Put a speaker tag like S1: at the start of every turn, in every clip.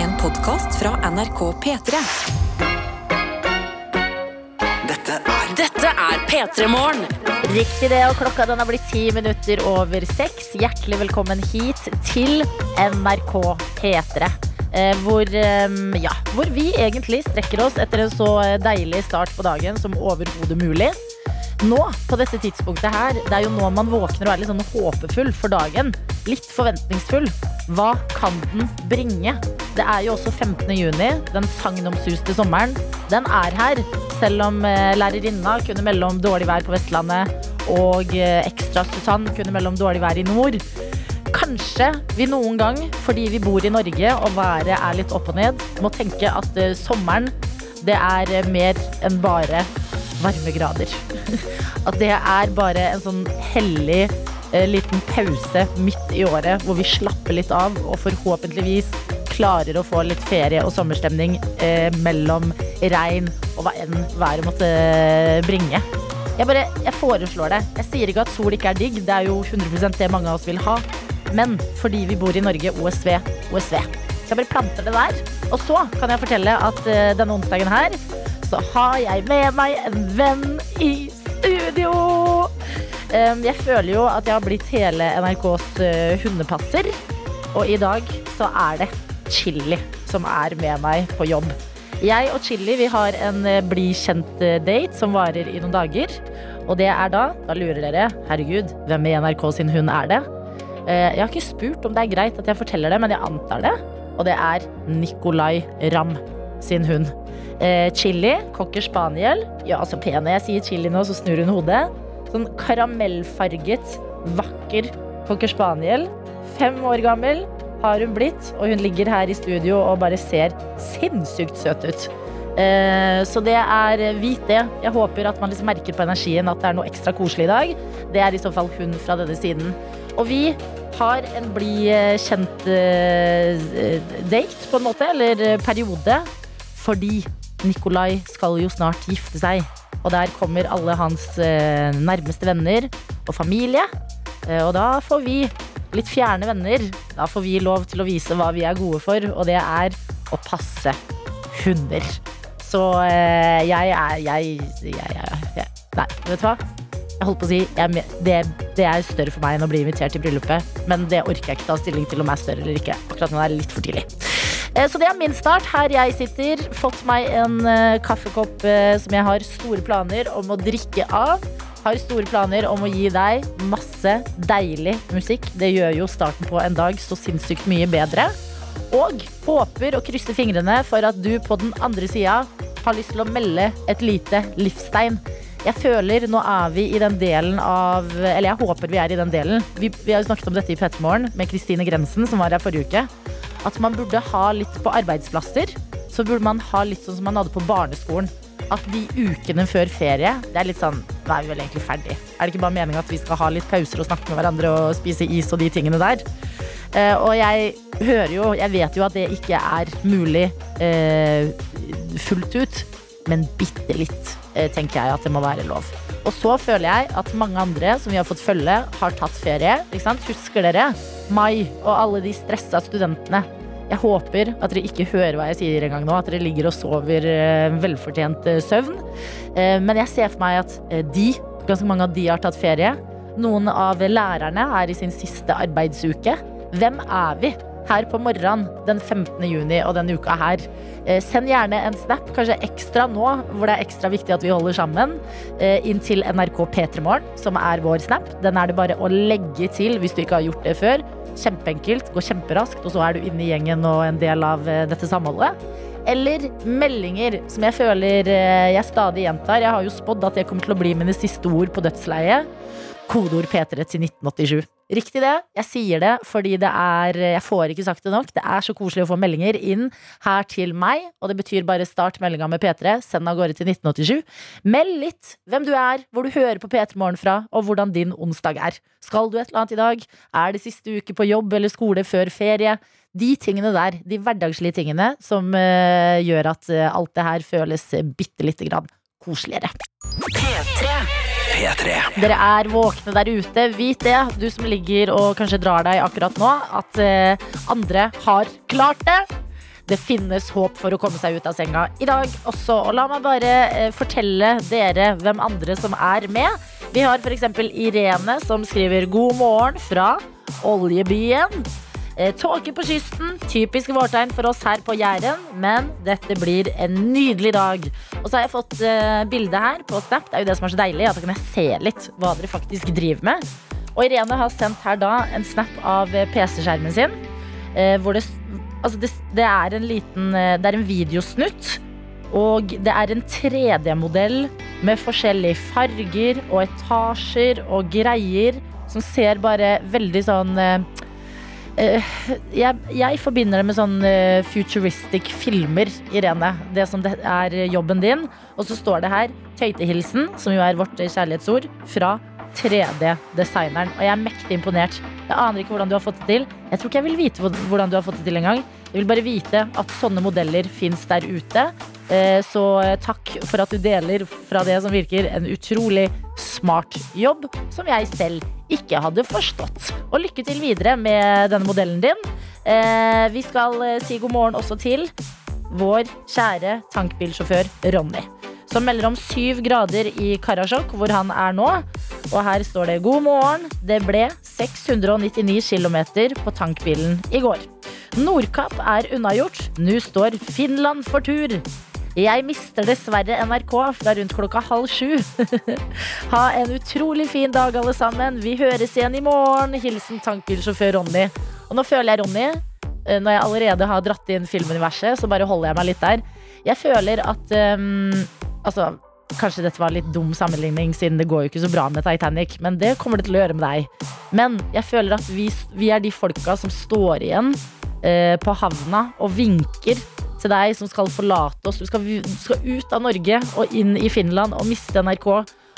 S1: En podkast fra NRK P3.
S2: Dette er
S3: Dette er P3 Morgen.
S4: Riktig det, og klokka den har blitt ti minutter over seks. Hjertelig velkommen hit til NRK P3. Eh, hvor, eh, ja, hvor vi egentlig strekker oss etter en så deilig start på dagen som overhodet mulig. Nå, på dette tidspunktet her, det er jo nå man våkner og er litt sånn håpefull for dagen. Litt forventningsfull. Hva kan den bringe? Det er jo også 15. juni, den sagnomsuste sommeren. Den er her, selv om eh, lærerinna kunne melde om dårlig vær på Vestlandet, og eh, ekstra Susann kunne melde om dårlig vær i nord. Kanskje vi noen gang, fordi vi bor i Norge og været er litt opp og ned, må tenke at eh, sommeren, det er mer enn bare varmegrader. At det er bare en sånn hellig liten pause midt i året hvor vi slapper litt av og forhåpentligvis klarer å få litt ferie og sommerstemning eh, mellom regn og hva enn været måtte eh, bringe. Jeg bare, jeg foreslår det. Jeg sier ikke at sol ikke er digg, det er jo 100% det mange av oss vil ha. Men fordi vi bor i Norge, OSV, OSV. Så jeg bare planter det der. Og så kan jeg fortelle at eh, denne onsdagen her, så har jeg med meg en venn i studio. Um, jeg føler jo at jeg har blitt hele NRKs eh, hundepasser. Og i dag så er det Chili som er med meg på jobb. Jeg og Chili vi har en eh, bli kjent-date som varer i noen dager. Og det er da Da lurer dere. Herregud, hvem i NRK sin hund er det? Eh, Jeg har ikke spurt om det er greit at jeg forteller det, men jeg antar det. Og det er Nicolay Ramm sin hund. Eh, Chili, cocker spaniel. Ja, så pen. Jeg sier chili nå, så snur hun hodet. Sånn karamellfarget, vakker cocker spaniel. Fem år gammel har hun blitt, og hun ligger her i studio og bare ser sinnssykt søt ut. Eh, så det er vit det. Jeg håper at man liksom merker på energien at det er noe ekstra koselig i dag. Det er i så fall hun fra denne siden. Og vi har en bli eh, kjent eh, på en måte, eller periode, fordi Nikolai skal jo snart gifte seg. Og der kommer alle hans nærmeste venner og familie. Og da får vi, litt fjerne venner, da får vi lov til å vise hva vi er gode for, og det er å passe hunder. Så eh, jeg er jeg, jeg, jeg, jeg Nei, vet du hva? Jeg holdt på å si jeg, det, det er større for meg enn å bli invitert til bryllupet. Men det orker jeg ikke ta stilling til om jeg er større eller ikke. Akkurat nå er det litt for tidlig. Eh, Så det er min start. Her jeg sitter. Fått meg en eh, kaffekopp eh, som jeg har store planer om å drikke av. Har store planer om å gi deg masse deilig musikk. Det gjør jo starten på en dag så sinnssykt mye bedre. Og håper og krysser fingrene for at du på den andre sida har lyst til å melde et lite livstegn. Jeg føler nå er vi i den delen av Eller jeg håper vi er i den delen. Vi, vi har jo snakket om dette i P3 Morgen med Kristine Grensen, som var her forrige uke. At man burde ha litt på arbeidsplasser. Så burde man ha litt sånn som man hadde på barneskolen. At de ukene før ferie, det er litt sånn Nå er vi vel egentlig ferdig. Er det ikke bare meningen at vi skal ha litt pauser og snakke med hverandre og spise is og de tingene der? Eh, og jeg hører jo, jeg vet jo at det ikke er mulig eh, fullt ut, men bitte litt eh, tenker jeg at det må være lov. Og så føler jeg at mange andre som vi har fått følge, har tatt ferie. Husker dere mai og alle de stressa studentene? Jeg håper at dere ikke hører hva jeg sier engang nå, at dere ligger og sover eh, velfortjent eh, søvn. Eh, men jeg ser for meg at de, ganske mange av de har tatt ferie. Noen av lærerne er i sin siste arbeidsuke. Hvem er vi her på morgenen den 15. juni og denne uka her? Send gjerne en snap, kanskje ekstra nå, hvor det er ekstra viktig at vi holder sammen, inn til NRK P3morgen, som er vår snap. Den er det bare å legge til hvis du ikke har gjort det før. Kjempeenkelt, går kjemperaskt, og så er du inne i gjengen og en del av eh, dette samholdet. Eller meldinger, som jeg føler eh, jeg stadig gjentar. Jeg har jo spådd at det kommer til å bli mine siste ord på dødsleiet. Kodeord P3 til 1987. Riktig det. Jeg sier det fordi det er Jeg får ikke sagt det nok. Det er så koselig å få meldinger inn her til meg. Og det betyr bare start meldinga med P3. Send av gårde til 1987. Meld litt hvem du er, hvor du hører på P3 Morgen fra, og hvordan din onsdag er. Skal du et eller annet i dag? Er det siste uke på jobb eller skole før ferie? De tingene der, de hverdagslige tingene som uh, gjør at uh, alt det her føles bitte lite grann koseligere.
S2: P3.
S4: Dere er våkne der ute. Vit det, du som ligger og kanskje drar deg akkurat nå, at eh, andre har klart det. det finnes håp for å komme seg ut av senga i dag også. Og la meg bare eh, fortelle dere hvem andre som er med. Vi har f.eks. Irene som skriver 'God morgen' fra Oljebyen. Eh, Tåke på kysten, typisk vårtegn for oss her på Jæren, men dette blir en nydelig dag. Og så har jeg fått eh, bilde her på Snap. Det er jo det som er så deilig, at da kan jeg se litt hva dere faktisk driver med. Og Irene har sendt her da en snap av eh, PC-skjermen sin, hvor det, altså det, det er en liten Det er en videosnutt. Og det er en 3D-modell med forskjellige farger og etasjer og greier som ser bare veldig sånn jeg, jeg forbinder det med sånn eh, futuristic filmer, Irene. Det som det er jobben din. Og så står det her tøytehilsen, som jo er vårt kjærlighetsord, fra 3D-designeren. Og jeg er mektig imponert. Jeg aner ikke hvordan du har fått det til. Jeg tror ikke jeg vil vite hvordan du har fått det til engang. Jeg vil bare vite at sånne modeller fins der ute. Eh, Så eh, takk for at du deler fra det som virker en utrolig smart jobb, som jeg selv ikke hadde forstått. Og lykke til videre med denne modellen din. Eh, Vi skal eh, si god morgen også til vår kjære tankbilsjåfør Ronny. Som melder om syv grader i Karasjok, hvor han er nå. Og her står det 'God morgen'. Det ble 699 km på tankbilen i går. Nordkapp er unnagjort. Nå står Finland for tur. Jeg mister dessverre NRK fra rundt klokka halv sju. ha en utrolig fin dag, alle sammen. Vi høres igjen i morgen. Hilsen tankbilsjåfør Ronny. Og nå føler jeg, Ronny, eh, når jeg allerede har dratt inn filmuniverset, så bare holder jeg meg litt der. Jeg føler at um, Altså, kanskje dette var litt dum sammenligning, siden det går jo ikke så bra med Titanic, men det kommer det til å gjøre med deg. Men jeg føler at vi, vi er de folka som står igjen eh, på havna og vinker til deg som skal forlate oss. Du skal, du skal ut av Norge og inn i Finland og miste NRK.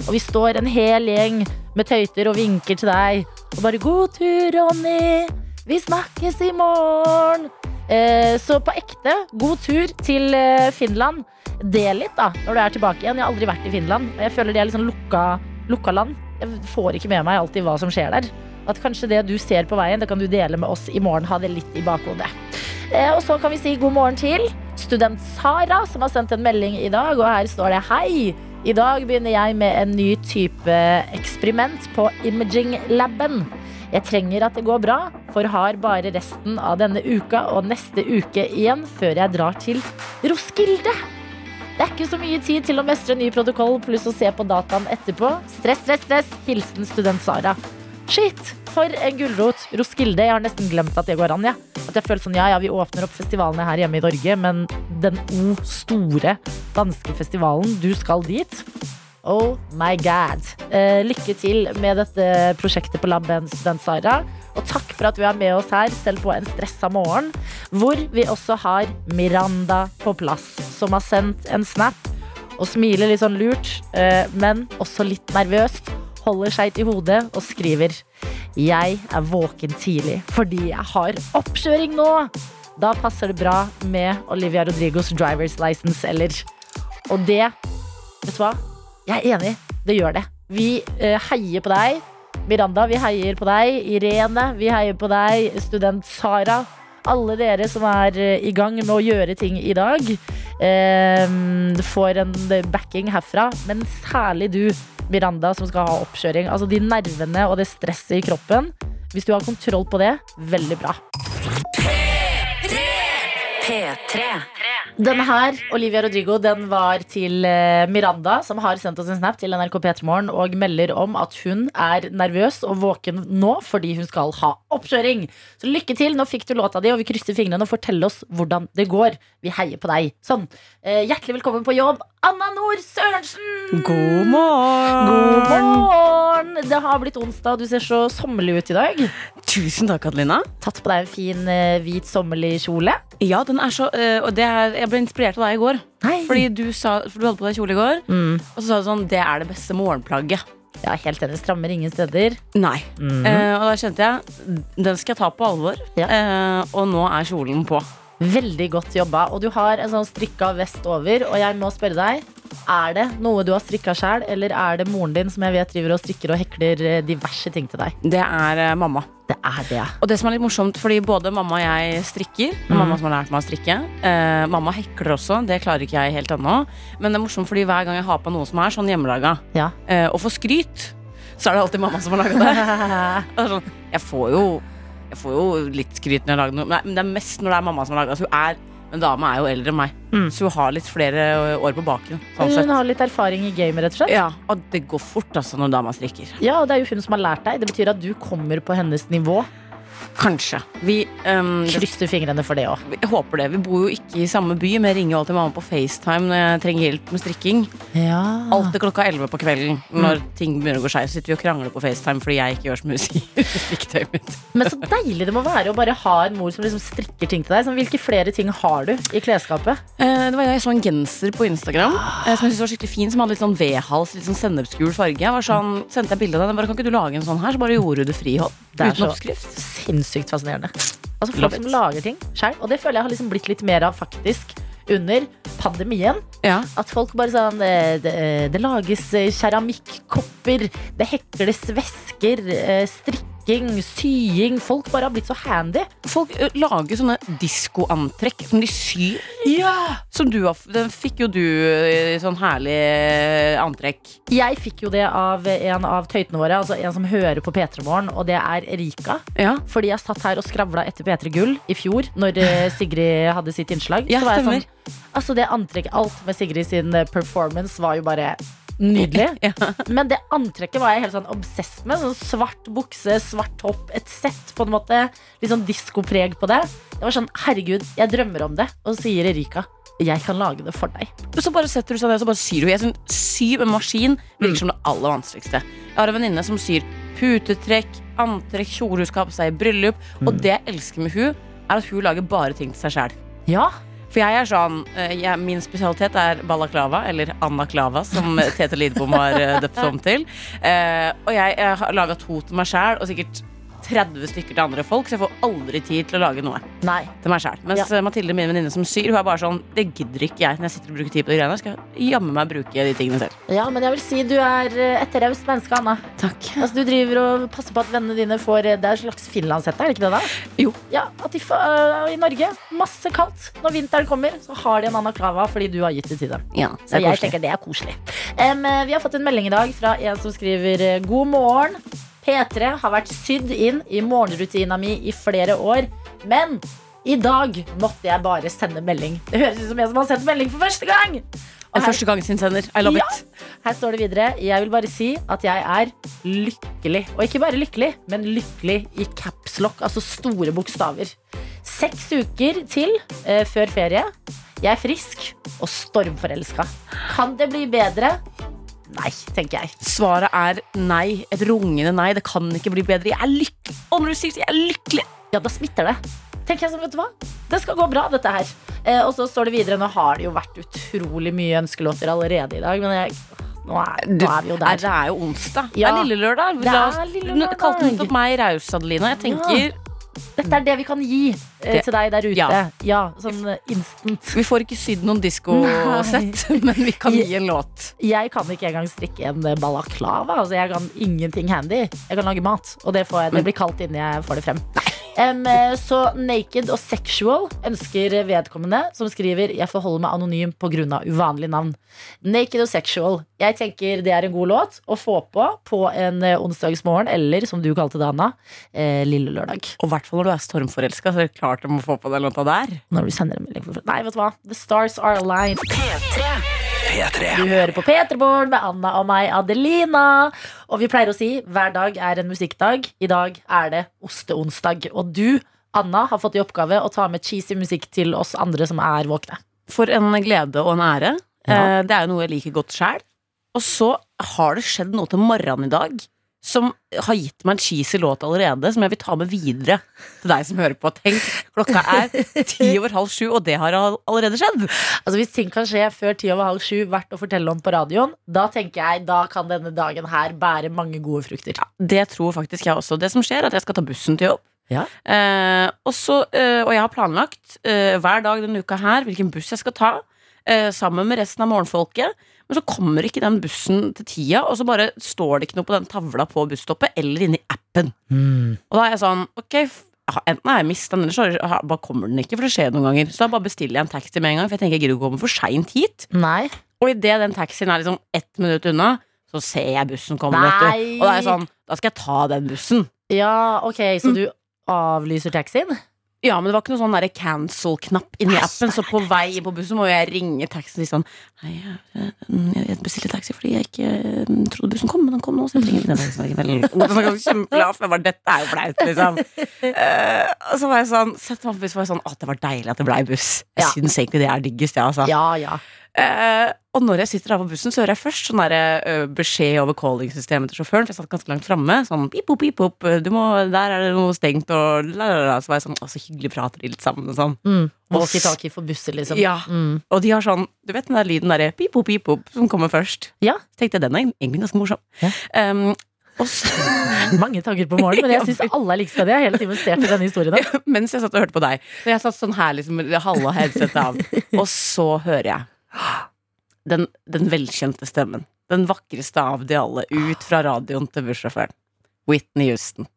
S4: Og vi står en hel gjeng med tøyter og vinker til deg. Og bare 'god tur, Ronny'. Vi snakkes i morgen. Eh, så på ekte, god tur til eh, Finland. Del litt da, når du er tilbake igjen. Jeg har aldri vært i Finland. Jeg føler det er litt sånn lukka, lukka land. Jeg får ikke med meg alltid hva som skjer der. At kanskje det du ser på veien, det kan du dele med oss i morgen. Ha det litt i bakhodet. Eh, og så kan vi si god morgen til student Sara, som har sendt en melding i dag. Og her står det hei. I dag begynner jeg med en ny type eksperiment på Imaging Laben. Jeg trenger at det går bra, for har bare resten av denne uka og neste uke igjen før jeg drar til Roskilde. Det er ikke så mye tid til å mestre ny protokoll pluss å se på dataen etterpå. Stress, stress, stress. Hilsen student Sara. Shit, for en gulrot. Roskilde. Jeg har nesten glemt at det går an. Ja. At jeg føler sånn, ja, ja, Vi åpner opp festivalene her hjemme i Norge, men den O store danske festivalen, du skal dit. Oh my god. Eh, lykke til med dette prosjektet på laben, student Sara. Og takk for at du er med oss her, selv på en stressa morgen. Hvor vi også har Miranda på plass, som har sendt en snap og smiler litt sånn lurt, eh, men også litt nervøst. Holder seg til hodet og skriver Jeg er våken tidlig fordi jeg har oppkjøring nå. Da passer det bra med Olivia Rodrigos driver's license, eller Og det, vet du hva? Jeg er enig. Det gjør det. Vi uh, heier på deg. Miranda, vi heier på deg. Irene, vi heier på deg. Student Sara. Alle dere som er eh, i gang med å gjøre ting i dag. Eh, får en backing herfra. Men særlig du, Miranda, som skal ha oppkjøring. Altså de nervene og det stresset i kroppen. Hvis du har kontroll på det, veldig bra.
S3: P3.
S4: Denne her, Olivia Rodrigo, den var til eh, Miranda, som har sendt oss en snap til NRK P3morgen og melder om at hun er nervøs og våken nå fordi hun skal ha oppkjøring. Så lykke til. Nå fikk du låta di, og vi krysser fingrene og forteller oss hvordan det går. Vi heier på deg. Sånn. Eh, Hjertelig velkommen på jobb, Anna Nord Sørensen!
S5: God morgen!
S4: God morgen! Det har blitt onsdag, du ser så sommerlig ut i dag.
S5: Tusen takk, Adelina.
S4: Tatt på deg en fin eh, hvit sommerlig kjole.
S5: Ja, den er så øh, Og det er, jeg ble inspirert av deg i går.
S4: Nei.
S5: Fordi du, sa, for du hadde på deg kjole i går,
S4: Mm.
S5: og så sa du sånn Det er det beste morgenplagget.
S4: Ja, helt enig. Strammer ingen steder.
S5: Nei.
S4: Mm.
S5: Eh, og da kjente jeg den skal jeg ta på alvor.
S4: Ja.
S5: Eh, og nå er kjolen på.
S4: Veldig godt jobba. Og du har en sånn strikka vest over. Og jeg må spørre deg, er det noe du har strikka sjøl, eller er det moren din som jeg vet driver og strikker og hekler eh, diverse ting til deg?
S5: Det er eh, mamma.
S4: Det er det.
S5: Og det som er litt morsomt, fordi både mamma og jeg strikker. Det er
S4: Mm.
S5: Mamma som har lært meg å strikke. Eh, mamma hekler også, det klarer ikke jeg helt ennå. Men det er morsomt fordi hver gang jeg har på noe som er sånn hjemmelaga,
S4: Ja.
S5: eh, og får skryt, så er det alltid mamma som har laga det. det er sånn, jeg, får jo, jeg får jo litt skryt når jeg lager noe, Nei, men det er mest når det er mamma som har laga. Altså, hun er Men dama er jo eldre enn meg,
S4: Mm.
S5: så hun har litt flere år på baken. Sånn
S4: Hun
S5: sett.
S4: har litt erfaring i gamet, rett og slett.
S5: Ja, og det går fort altså når dama strikker.
S4: Ja, og det er jo hun som har lært deg. Det betyr at du kommer på hennes nivå.
S5: Kanskje. Vi um,
S4: Krysser fingrene for det òg.
S5: Håper det. Vi bor jo ikke i samme by, men jeg ringer alltid mamma på FaceTime når jeg trenger hjelp med strikking.
S4: Ja.
S5: Alltid klokka 11 på kvelden når ting begynner å gå skeis. Sitter vi og krangler på FaceTime fordi jeg ikke gjør som hun mitt.
S4: Men så deilig det må være å bare ha en mor som liksom strikker ting til deg. Sånn, hvilke flere ting har du i klesskapet?
S5: Eh, det var jeg så en genser på Instagram eh, som jeg synes var skikkelig fin, som hadde litt sånn V-hals, litt sånn sennepsgul farge. Jeg var sånn, sendte jeg bilde av den. Bare, kan ikke du lage en sånn her? Så bare gjorde du det frihånd. Uten oppskrift.
S4: Sinnssykt fascinerende. Altså Folk som lager ting sjøl. Og det føler jeg har liksom blitt litt mer av faktisk under pandemien.
S5: Ja.
S4: At folk bare sånn Det, det, det lages eh, keramikkopper, det hekles vesker, eh, strikking, sying. Folk bare har blitt så handy.
S5: Folk ø, lager sånne diskoantrekk som de syr. Som du har Den fikk jo du i sånn herlig antrekk.
S4: Jeg fikk jo det av en av tøytene våre, altså en som hører på P3 Morgen, og det er Erika.
S5: Ja.
S4: Fordi jeg satt her og skravla etter P3 Gull i fjor, når Sigrid hadde sitt innslag.
S5: Ja,
S4: så var jeg
S5: stemmer.
S4: sånn, altså det antrekket, alt med Sigrid sin performance var jo bare nydelig.
S5: Ja.
S4: Men det antrekket var jeg helt sånn obsess med. Sånn svart bukse, svart topp, et sett på en måte. Litt sånn diskopreg på det. Det var sånn, herregud, jeg drømmer om det. Og så sier Erika, jeg kan lage det for deg.
S5: Så bare setter du seg ned og bare syr. Jeg synes Sy med maskin virker som det aller vanskeligste. Jeg har en venninne som syr putetrekk, antrekk, kjole hun skal ha på seg i bryllup. Og det jeg elsker med hun er at hun lager bare ting til seg sjæl.
S4: Ja,
S5: For jeg er sånn eh, jeg, Min spesialitet er balaklava, eller anaklava, som Tete Lidbom har eh, døpt om til. Eh, og jeg, jeg har laga to til meg sjæl, og sikkert 30 stykker til andre folk, så jeg får aldri tid til å lage noe
S4: nei.
S5: til meg sjæl. Mens
S4: Ja.
S5: eh, Mathilde, min venninne som syr, hun er bare sånn Det gidder ikke jeg når jeg sitter og bruker tid på de greiene. Jeg skal jammen meg bruke de tingene selv.
S4: Ja, men jeg vil si du er eh, et raust menneske, Anna.
S5: Takk.
S4: Altså, du driver og passer på at vennene dine får eh, Det er en slags finlandshette, er det ikke det? da?
S5: Jo.
S4: Ja, at de får, I Norge, masse kaldt. Når vinteren kommer, så har de en anaklava fordi du har gitt det til dem.
S5: Ja, det er
S4: jeg
S5: koselig.
S4: tenker det er koselig. Eh, vi har fått en melding i dag fra en som skriver God morgen. P3 har vært sydd inn i morgenrutina mi i flere år, men i dag måtte jeg bare sende melding. Det høres ut som jeg som har sendt melding for første gang! Og her-
S5: første gang sin sender. I love
S4: Ja.
S5: it.
S4: her står det videre Jeg vil bare si at jeg er lykkelig Og ikke bare lykkelig, men lykkelig i capslock, Altså store bokstaver Seks uker til eh, før ferie Jeg er frisk og stormforelsket Kan det bli bedre? Nei, tenker jeg
S5: Svaret er nei. Et rungende nei. Det kan ikke bli bedre. Jeg er lykkelig. Og når du sier jeg er lykkelig
S4: Ja, da smitter det Tenker jeg sånn, vet du hva? Det skal gå bra, dette her eh, Og så står det videre Nå har det jo vært utrolig mye ønskelåter allerede i dag Men jeg, nå, er, nå er vi jo
S5: Er,
S4: der
S5: det er jo onsdag.
S4: Ja.
S5: Det er lille lørdag. La oss- Nå den for meg raus, Adelina. Jeg tenker
S4: Dette er det vi kan gi eh, til deg der ute. Ja,
S5: Ja.
S4: sånn eh, instant.
S5: Vi får ikke sydd noen diskosett, men vi kan gi en låt.
S4: Jeg kan ikke engang strikke en eh, balaklava. Altså, jeg kan ingenting handy. Jeg kan lage mat, og det, får jeg, det blir kaldt innen jeg får det frem. Em, eh, så naked og sexual ønsker vedkommende, som skriver Jeg forholder meg anonym pga. uvanlig navn. Naked og sexual. Jeg tenker det er en god låt å få på på en eh, onsdagsmorgen, eller som du kalte det, Anna, eh, lille lørdag.
S5: Og i hvert fall når du er stormforelska, så er det klart du må få på den låta der.
S4: Når du sender en melding for Nei, vet du hva? The stars are aligned.
S2: P3.
S4: Du hører på P3morgen med Anna og meg, Adelina. Og vi pleier å si hver dag er en musikkdag. I dag er det osteonsdag. Og du, Anna, har fått i oppgave å ta med cheesy musikk til oss andre som er våkne.
S5: For en glede og en ære.
S4: Ja.
S5: Eh, Det er jo noe jeg liker godt sjæl. Og så har det skjedd noe til morgenen i dag som har gitt meg en cheesy låt allerede, som jeg vil ta med videre til deg som hører på. Tenk, klokka er ti over halv sju, og det har allerede skjedd.
S4: Altså Hvis ting kan skje før ti over halv sju, verdt å fortelle om på radioen, da tenker jeg da kan denne dagen her bære mange gode frukter.
S5: Det tror faktisk jeg også. Det som skjer, er at jeg skal ta bussen til jobb.
S4: Ja.
S5: Eh, også, eh, og jeg har planlagt eh, hver dag denne uka her hvilken buss jeg skal ta, eh, sammen med resten av morgenfolket. Men så kommer ikke den bussen til tida, og så bare står det ikke noe på den tavla på busstoppet eller inni appen.
S4: Mm.
S5: Og da er jeg sånn, ok, enten har jeg mistet den, eller så bare kommer den ikke, for det skjer noen ganger. Så da bare bestiller jeg en taxi med en gang, for jeg tenker jeg gidder ikke å komme for seint hit.
S4: Nei.
S5: Og idet den taxien er liksom ett minutt unna, så ser jeg bussen komme, vet du. Og da er jeg sånn, da skal jeg ta den bussen.
S4: Ja, ok,
S5: Mm.
S4: så du avlyser taxien?
S5: Ja, men det var ikke noe sånn cancel-knapp inni appen, så på vei på bussen må jeg ringe taxien si sånn Hei, jeg, jeg bestilte taxi fordi jeg ikke mm, trodde bussen kom, men den kom nå, så jeg trenger den taxien likevel. Og så jeg. Bare, dette er jo flaut, liksom. Eh, og så var jeg sånn, sett meg på buss, var jeg sånn, å, det var deilig at det blei buss. Jeg
S4: Ja.
S5: syns egentlig det er diggest, ja, altså.
S4: Ja, ja.
S5: Eh, og når jeg sitter der på bussen, så hører jeg først sånn der, eh, beskjed over calling-systemet til sjåføren, for jeg satt ganske langt framme. Sånn pip, pip, du må, der er det noe stengt, og la, la, la. Så var jeg sånn, å, så hyggelig prater de litt sammen og sånn.
S4: Mm.
S5: Og
S4: Walkietalkie for busser, liksom.
S5: Ja.
S4: Mm.
S5: Og de har sånn, du vet den der lyden derre pip, pop, pip, pop, som kommer først.
S4: Ja.
S5: Så tenkte jeg, den er egentlig ganske morsom.
S4: Ja.
S5: Um, så,
S4: Mange tanker på morgenen, men jeg syns alle er like spennende. Jeg har hele tiden investert i denne historien.
S5: mens jeg satt og hørte på deg, så jeg satt sånn her liksom, halve headsetet av, og så hører jeg den, den velkjente stemmen. Den vakreste av de alle, ut fra radioen til bussjåføren. Whitney Houston.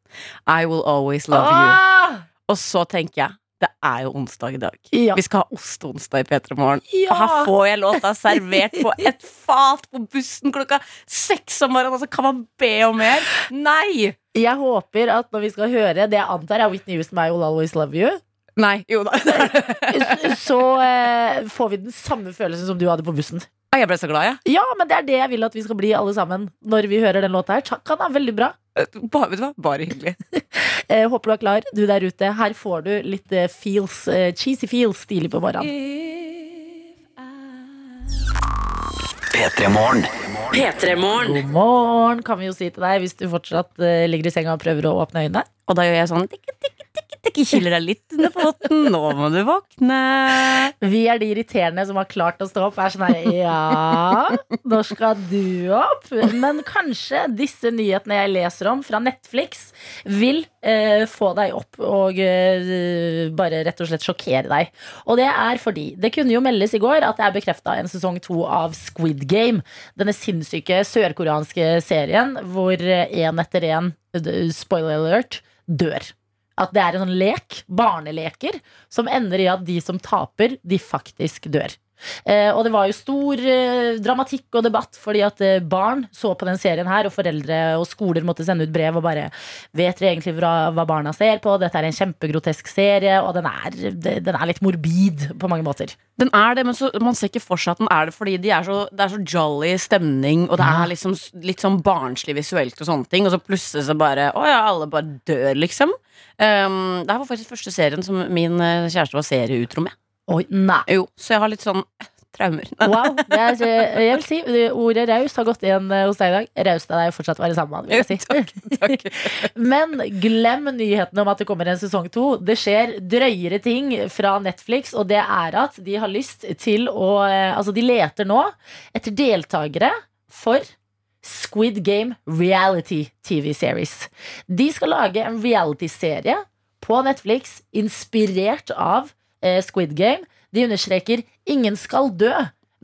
S5: I will always love you.
S4: Ah!
S5: Og så tenker jeg, det er jo onsdag i dag.
S4: Ja.
S5: Vi skal ha osteonsdag i P3 Morgen.
S4: Ja.
S5: Og her får jeg låta servert på et fat på bussen klokka seks om morgenen. Altså, kan man be om mer? Nei!
S4: Jeg håper at når vi skal høre det jeg antar er Whitney Houston I Will Always Love You,
S5: Nei, jo da.
S4: så eh, får vi den samme følelsen som du hadde på bussen.
S5: Jeg ble så glad, jeg.
S4: Ja, men det er det jeg vil at vi skal bli alle sammen når vi hører den låta her. Takk, han er veldig bra.
S5: Bare, vet du hva? Bare hyggelig.
S4: Eh, håper du er klar, du der ute. Her får du litt eh, feels, eh, cheesy feels stilig på morgenen.
S2: P3 Morgen.
S4: God morgen, kan vi jo si til deg hvis du fortsatt eh, ligger i senga og prøver å åpne øynene.
S5: Og da gjør jeg sånn tikk, tikke, tikke, kiler deg litt under foten. Nå må du våkne.
S4: Vi er de irriterende som har klart å stå opp. Er sånn her, ja, når skal du opp? Men kanskje disse nyhetene jeg leser om fra Netflix, vil eh, få deg opp og eh, bare rett og slett sjokkere deg. Og det er fordi det kunne jo meldes i går at det er bekrefta en sesong to av Squid Game. Denne sinnssyke sørkoreanske serien hvor én etter én, spoiler alert, dør. At det er en sånn lek, barneleker, som ender i at de som taper, de faktisk dør. Eh, og det var jo stor eh, dramatikk og debatt fordi at eh, barn så på den serien her, og foreldre og skoler måtte sende ut brev og bare Vet dere egentlig hva, barna ser på? Dette er en kjempegrotesk serie, og den er, den er litt morbid på mange måter.
S5: Den er det, men så, man ser ikke for seg at den er det fordi de er så, det er så jolly stemning, og det er liksom litt sånn barnslig visuelt og sånne ting, og så plutselig så bare Å ja, alle bare dør, liksom. Um, det her var faktisk første serien som min kjæreste var serieutro med.
S4: Oi, nei.
S5: Jo, så jeg har litt sånn eh, traumer.
S4: Wow. Det er, eh, jeg vil si ordet raus har gått igjen eh, hos deg i dag. Raust av deg å fortsatt være sammen med si.
S5: takk, takk.
S4: Men glem nyheten om at det kommer en sesong to. Det skjer drøyere ting fra Netflix, og det er at de har lyst til å Altså, de leter nå etter deltakere for Squid Game Reality TV Series. De skal lage en reality-serie på Netflix inspirert av Squid Game. De understreker ingen skal dø.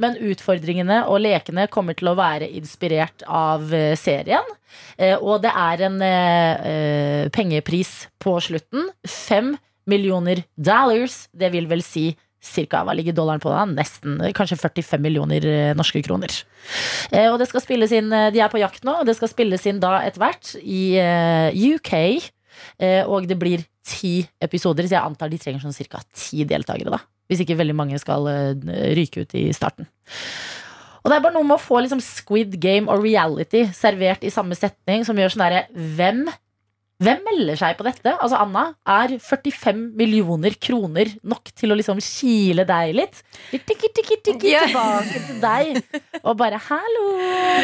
S4: Men utfordringene og lekene kommer til å være inspirert av eh, serien. Eh, og det er en eh, eh, pengepris på slutten. Fem millioner dollars. Det vil vel si cirka, hva ligger dollaren på da? Nesten, eh, kanskje 45 millioner eh, norske kroner. Eh, og det skal spilles inn, eh, De er på jakt nå, og det skal spilles inn da etter hvert i eh, UK. Eh, og det blir ti episoder, så jeg antar de trenger sånn ca. ti deltakere. da Hvis ikke veldig mange skal eh, ryke ut i starten. Og det er bare noe med å få liksom Squid Game og reality servert i samme setning, som gjør sånn derre Hvem hvem melder seg på dette? Altså Anna, er 45 millioner kroner nok til å liksom kile deg litt? Tikki, tikki, tikki, tilbake til deg. Og bare 'hallo,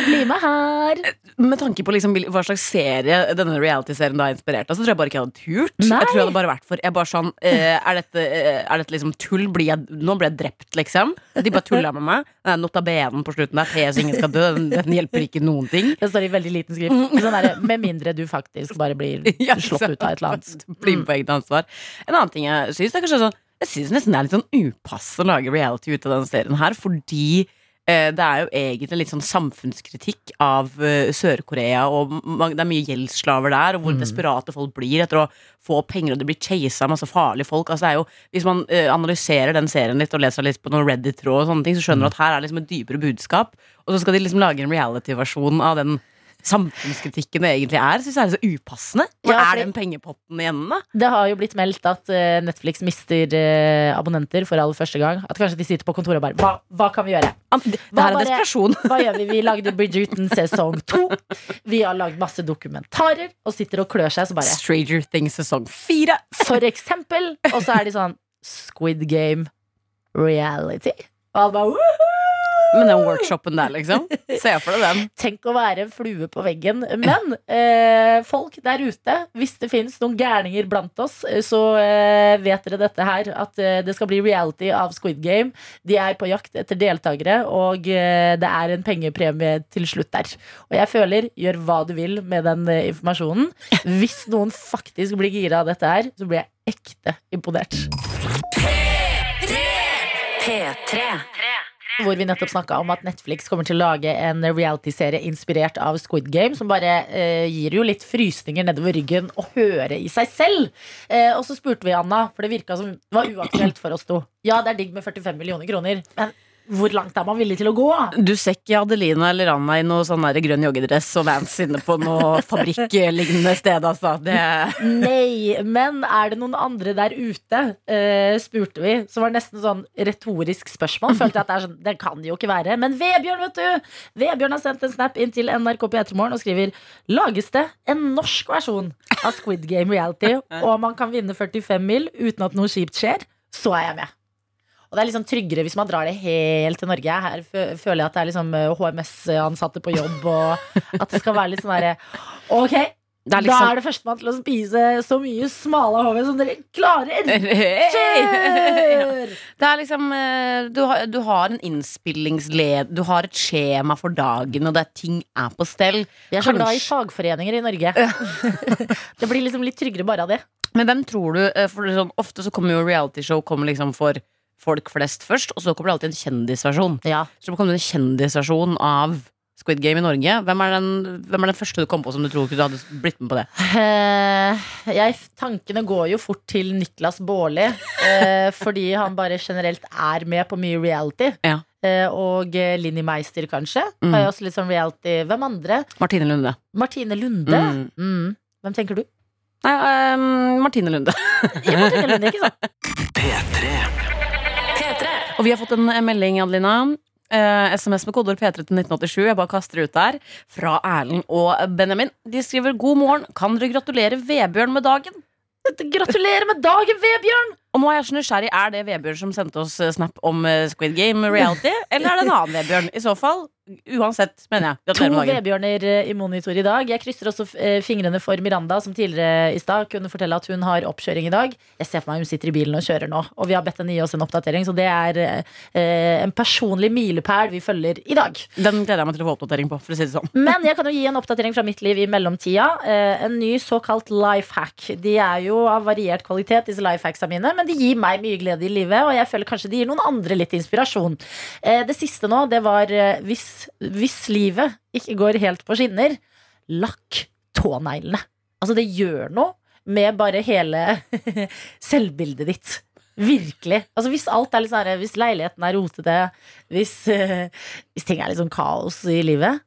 S4: bli med her'.
S5: Med tanke på liksom hva slags serie denne reality-serien da er inspirert av, så tror jeg bare ikke jeg hadde turt.
S4: Nei.
S5: Jeg tror jeg hadde bare vært for jeg bare sånn, eh, er, dette, eh, er dette liksom tull? Blir jeg, nå ble jeg drept, liksom. De bare tulla med meg. Den Nota benen på slutten der, PS ingen skal dø, den, den hjelper ikke noen ting.
S4: Det står i veldig liten skrift. Sånn der, med mindre du faktisk bare blir
S5: Ja,
S4: slått ut av et eller annet.
S5: Bli på eget ansvar. En annen ting jeg syns, er kanskje sånn Jeg synes nesten det er litt sånn upass å lage reality ut av denne serien her, fordi eh, det er jo egentlig litt sånn samfunnskritikk av eh, Sør-Korea, og det er mye gjeldsslaver der, og hvor desperate folk blir etter å få penger, og det blir chasa av masse farlige folk. Altså, det er jo, hvis man eh, analyserer den serien litt og leser litt på noen Reddit-tråd, og sånne ting, så skjønner du at her er liksom et dypere budskap, og så skal de liksom lage en reality-versjon av den samfunnskritikken det egentlig er. Syns jeg er så upassende. Hvor
S4: Ja,
S5: er den pengepotten igjen, da?
S4: Det har jo blitt meldt at eh, Netflix mister eh, abonnenter for aller første gang. At kanskje de sitter på kontoret og bare Hva, hva kan vi gjøre?
S5: Det her er desperasjon.
S4: Hva gjør vi? Vi lagde Bridgerton sesong to. Vi har lagd masse dokumentarer og sitter og klør seg så bare
S5: Stranger Things sesong fire.
S4: For eksempel. Og så er de sånn Squid Game reality. Og alle bare «Woohoo!»
S5: Men den workshopen der, liksom. Se for deg den.
S4: Tenk å være en flue på veggen. Men eh, folk der ute, hvis det finnes noen gærninger blant oss, eh, så eh, vet dere dette her. At eh, det skal bli reality av Squid Game. De er på jakt etter deltakere, og eh, det er en pengepremie til slutt der. Og jeg føler, gjør hva du vil med den eh, informasjonen. Hvis noen faktisk blir gira av dette her, så blir jeg ekte imponert.
S3: P3! P3.
S4: Hvor vi nettopp snakka om at Netflix kommer til å lage en realityserie inspirert av Squid Game, som bare eh, gir jo litt frysninger nedover ryggen å høre i seg selv. Eh, og så spurte vi Anna, for det virka som det var uaktuelt for oss to. Ja, det er digg med 45 millioner kroner, men hvor langt er man villig til å gå?
S5: Du ser ikke Adelina eller Anna i noe sånn grønn joggedress og Vans inne på noe fabrikklignende sted, altså. Det
S4: Nei, men er det noen andre der ute, uh, spurte vi, som var nesten sånn retorisk spørsmål. Følte jeg at det er sånn, det kan det jo ikke være. Men Vebjørn, vet du! Vebjørn har sendt en snap inn til NRK P3morgen og skriver Lages det en norsk versjon av Squid Game Reality, og man kan vinne 45 mil uten at noe kjipt skjer, så er jeg med. Og det er liksom tryggere hvis man drar det helt til Norge. Her føler jeg at det er liksom eh, HMS-ansatte på jobb, og at det skal være litt sånn derre Ok,
S5: Det er
S4: da
S5: liksom
S4: er det førstemann til å spise så mye smala HV som dere klarer. Kjør!
S5: Det er liksom eh, du har, du har en innspillingsled Du har et skjema for dagen, og det er ting er på stell.
S4: Vi er så glad i fagforeninger i Norge. det blir liksom litt tryggere bare av det.
S5: Men hvem tror du eh, For sånn, Ofte så kommer jo realityshow kommer liksom for folk flest først, og så kommer det alltid en kjendisversjon.
S4: Ja.
S5: Så det en kjendisversjon av Squid Game i Norge. Hvem er, den, hvem er den første du kom på som du tror du hadde blitt med på det?
S4: Eh, jeg, tankene går jo fort til Niklas Baarli, eh, fordi han bare generelt er med på mye reality.
S5: Ja.
S4: Eh, og eh, Linni Meister, kanskje.
S5: Mm.
S4: Har jo også litt sånn reality. Hvem andre?
S5: Martine Lunde.
S4: Martine Lunde.
S5: Mm.
S4: Mm. Hvem tenker du?
S5: Nei, ehm, Martine Lunde.
S4: Ja, Martine Lunde, ikke sant?
S2: P3.
S3: P3.
S5: Og vi har fått en eh, melding, Adelina. Uh, SMS med kodeord P3 til 1987. Jeg bare kaster ut der. Fra Erlend og Benjamin. De skriver 'God morgen. Kan dere gratulere Vebjørn med dagen?'
S4: Gratulerer med dagen, Vebjørn!
S5: Og nå er jeg så nysgjerrig. Er det Vebjørn som sendte oss eh, snap om eh, Squid Game reality? Eller er det en annen Vebjørn? I så fall, uansett, mener jeg.
S4: To. Vebjørner eh, i monitor i dag. Jeg krysser også fingrene for Miranda, som tidligere i stad kunne fortelle at hun har oppkjøring i dag. Jeg ser for meg hun sitter i bilen og kjører nå, og vi har bedt henne gi oss en oppdatering. Så det er en personlig milepæl vi følger i dag.
S5: Den gleder jeg meg til å få oppdatering på. For å si det sånn
S4: Men jeg kan jo gi en oppdatering fra mitt liv i mellomtida. En ny såkalt life hack. De er jo av variert kvalitet, disse life hacksa mine, men de gir meg mye glede i livet, og jeg føler kanskje de gir noen andre litt inspirasjon. Eh, det siste nå, det var eh, hvis, hvis livet ikke går helt på skinner, lakk tåneglene. Altså, det gjør noe med bare hele selvbildet ditt. Virkelig. Altså Hvis alt er litt sånn Hvis leiligheten er rotete, hvis, eh, hvis ting er litt sånn kaos i livet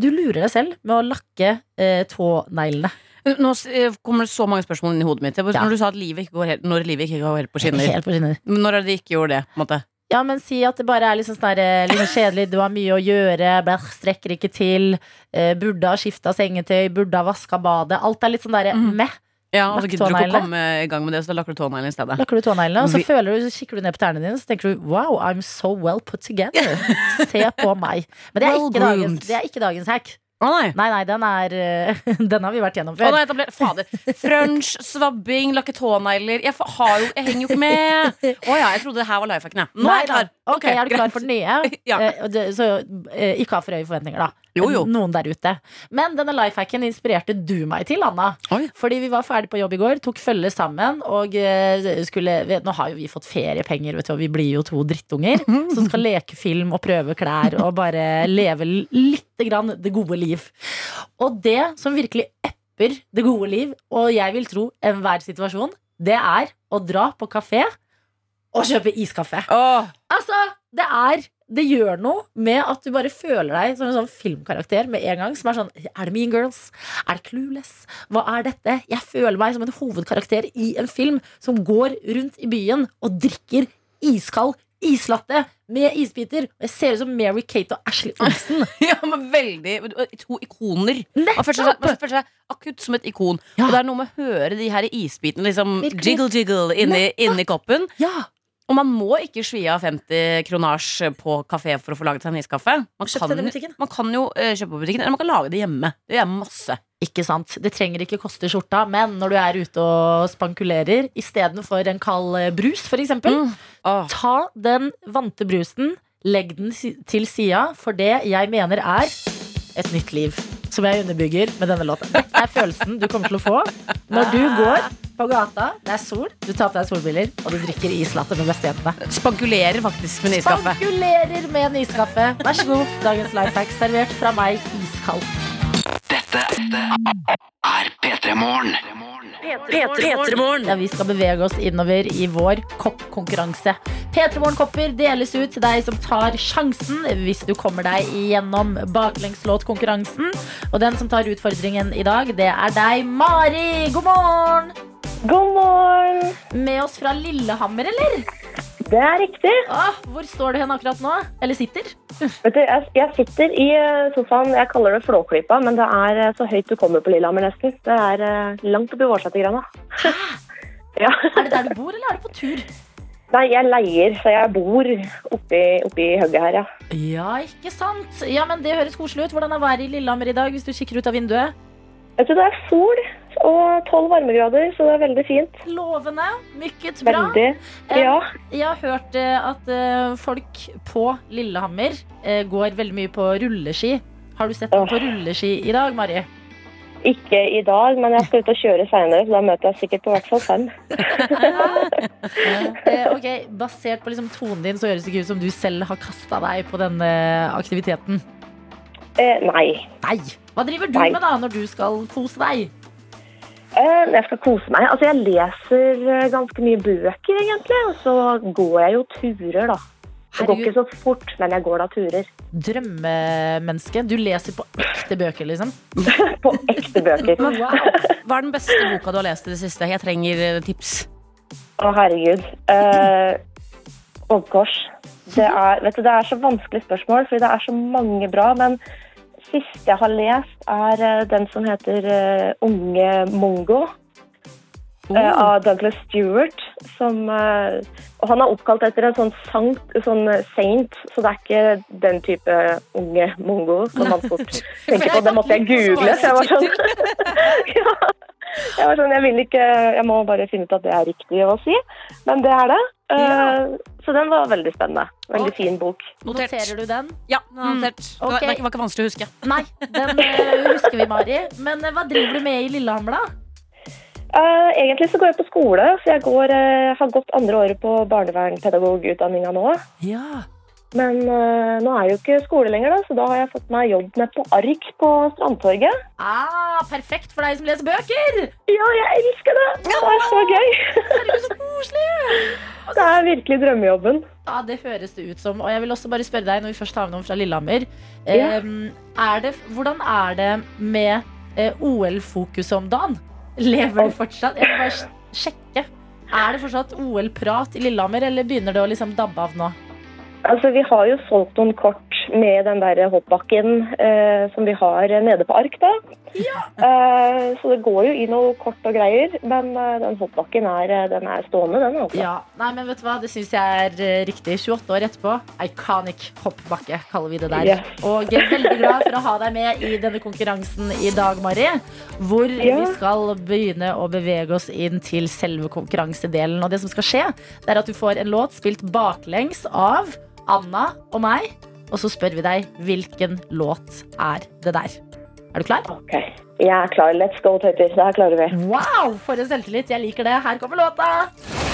S4: Du lurer deg selv med å lakke eh, tåneglene.
S5: Nå eh, kommer det så mange spørsmål inn i hodet mitt. Når
S4: Ja.
S5: Du sa at livet ikke går helt, når livet ikke går helt på skinner.
S4: Helt på skinner.
S5: Når er det de ikke gjorde det? på en måte
S4: Ja, men si at det bare er litt sånn der, litt sånn kjedelig. Du har mye å gjøre, blæh, strekker ikke til. Eh, burde ha skifta sengetøy, burde ha vaska badet. Alt er litt sånn derre
S5: mm.
S4: meh.
S5: Ja, og så gidder du ikke å komme i gang med det, så da lakker du tåneglene i stedet.
S4: Lakker du tåneglene, og så
S5: Vi-
S4: føler du, så kikker du ned på tærne dine, så tenker du wow, I'm so well put together. Se på meg. Men det er,
S5: Well
S4: dagens, det er ikke dagens hack.
S5: Å nei.
S4: Nei, nei, den er eh, Den har vi vært gjennom
S5: Å
S4: før.
S5: nei, etablert. Fader. Frunch, svabbing, lakke tånegler. Jeg, jeg henger jo ikke med. Å ja, jeg trodde det her var life hacken, jeg. Nå er jeg klar.
S4: Ok, Er du klar for den nye?
S5: Ja.
S4: Eh, så eh, ikke ha for høye forventninger, da.
S5: Jo, jo.
S4: Noen der ute. Men denne lifehacken inspirerte du meg til, Anna.
S5: Oi.
S4: Fordi vi var ferdig på jobb i går, tok følge sammen og skulle vet, Nå har jo vi fått feriepenger, vet du, og vi blir jo to drittunger som skal leke film og prøve klær og bare leve lite grann det gode liv. Og det som virkelig epper det gode liv, og jeg vil tro enhver situasjon, det er å dra på kafé og kjøpe iskaffe.
S5: Åh,
S4: Altså, det er Det gjør noe med at du bare føler deg som en sånn filmkarakter med en gang. Som er sånn Er det Mean Girls? Er det Clueless? Hva er dette? Jeg føler meg som en hovedkarakter i en film som går rundt i byen og drikker iskald islatte med isbiter. Og jeg ser ut som Mary Kate og Ashley Olsen.
S5: ja, men veldig To ikoner. Man føler seg, man føler seg akutt som et ikon.
S4: Ja.
S5: Og det er noe med å høre de her isbitene liksom
S4: Virkelig.
S5: jiggle jiggle inni, inni koppen.
S4: Ja,
S5: Og man må ikke svi av 50 kronasj på kafé for å få laget seg en iskaffe. Man man kan jo uh, kjøpe på butikken, eller man kan lage det hjemme. Det gjør masse.
S4: Ikke sant? Det trenger ikke koste skjorta, men når du er ute og spankulerer istedenfor en kald eh, brus, f.eks., eksempel
S5: Oh.
S4: ta den vante brusen, legg den til sida for det jeg mener er et nytt liv. Som jeg underbygger med denne låten. Dette er følelsen du kommer til å få når du går på gata, det er sol, du tar på deg solbriller, og du drikker islatte med bestejentene.
S5: Spankulerer faktisk med en iskaffe.
S4: Spankulerer med en iskaffe. Vær så god. Dagens life servert fra meg iskald.
S2: Dette er P3 Morgen.
S3: P3morgen.
S4: Ja, vi skal bevege oss innover i vår koppkonkurranse. P3 Morgen-kopper deles ut til deg som tar sjansen hvis du kommer deg gjennom baklengslåtkonkurransen. Og den som tar utfordringen i dag, det er deg, Mari. God morgen!
S6: God morgen!
S4: Med oss fra Lillehammer, eller?
S6: Det er riktig.
S4: Åh, hvor står du hen akkurat nå? Eller sitter?
S6: Vet du, jeg, jeg sitter i eh, sofaen, jeg kaller det Flåklypa, men det er eh, så høyt du kommer på Lillehammer nesten. Det er eh, langt oppi Vårsetergrana. ja.
S4: Er det der du bor, eller er du på tur?
S6: Nei, jeg leier, så jeg bor oppi, oppi hugget her, ja.
S4: Ja, ikke sant? Ja, men Det høres koselig ut. Hvordan er været i Lillehammer i dag, hvis du kikker ut av vinduet?
S6: Vet du, det er sol og 12 varmegrader, så det er veldig fint.
S4: Lovende. Mykket bra.
S6: Veldig. Ja.
S4: Jeg har hørt eh, at eh, folk på Lillehammer eh, går veldig mye på rulleski. Har du sett
S6: noen
S4: på rulleski i dag, Mari?
S6: Ikke i dag, men jeg skal ut og kjøre senere, så da møter jeg sikkert på hvert fall fem.
S4: Eh, ok, Basert på liksom tonen din så høres det ikke ut som du selv har kasta deg på denne aktiviteten.
S6: Eh, nei.
S4: Nei! Hva driver du
S6: Nei.
S4: med da når du skal kose deg?
S6: Eh, jeg skal kose meg. Altså, jeg leser eh, ganske mye bøker, egentlig. Og så går jeg jo turer, da. Det går ikke så fort, men jeg går da turer.
S4: drømmemenneske. Du leser på ekte bøker, liksom.
S6: På ekte bøker.
S4: Wow.
S5: Hva er den beste boka du har lest i det siste? Jeg trenger eh, tips.
S6: Å, herregud. Eh, Oddkors. Det er, vet du, det er så vanskelig spørsmål, fordi det er så mange bra. Men siste jeg har lest, er eh, den som heter eh, Unge Mongo.
S5: Oh.
S6: eh, av Douglas Stewart. Som, og han er oppkalt etter en sånn, sankt, sånn saint, så det er ikke den type unge mongo som man fort tenker på. Det måtte jeg google. Så jeg var sånn ja. Jeg var sånn, jeg vil ikke Jeg må bare finne ut at det er riktig å si, men det er det. Eh, Så den var veldig spennende. Veldig
S4: okay.
S6: fin bok.
S5: Notert.
S4: Noterer du den?
S5: Ja, er notert. Det, var, det var ikke vanskelig å huske.
S4: Nei, den eh, husker vi, Mari. Men eh, hva driver du med i Lillehammer, da?
S6: Uh, egentlig så går jeg på skole, så jeg går, uh, har gått andre året på barnevernpedagogutdanninga nå.
S4: Ja.
S6: Men eh, nå er jeg jo ikke skole lenger, da, så da har jeg fått meg jobb med på ark på Strandtorget.
S4: Ah, perfekt for deg som leser bøker!
S6: Ja, jeg elsker det! Det er så gøy!
S4: Herregud, så koselig!
S6: Det er virkelig drømmejobben.
S4: Ja, det høres det ut som. Og jeg vil også bare spørre deg, når vi først har med noen fra Lillehammer.
S6: Ja.
S4: er det, hvordan er det med eh, OL-fokuset om dagen? Lever du fortsatt? Jeg vil bare sjekke. Er det fortsatt OL-prat i Lillehammer, eller begynner det å liksom dabbe av nå?
S6: Altså, Vi har jo solgt noen kort med den der hoppbakken eh, som vi har nede på ark. da. Eh, så det går jo i noe kort og greier, men eh, den hoppbakken er, eh, den er stående, den. altså.
S4: Ja, nei, men vet du hva, Det syns jeg er eh, riktig. 28 år etterpå. Iconic hoppbakke, kaller vi det der.
S6: Yes.
S4: Og jeg er veldig glad for å ha deg med i denne konkurransen i dag, Mari. Hvor
S6: Ja.
S4: vi skal begynne å bevege oss inn til selve konkurransedelen. Og det som skal skje, det er at du får en låt spilt baklengs av Anna og meg, og så spør vi deg hvilken låt er det der. Er du klar?
S6: Ok, jeg er klar. Let's go, tøyter. Det her klarer vi.
S4: Wow, for en selvtillit. Jeg liker det. Her kommer låta.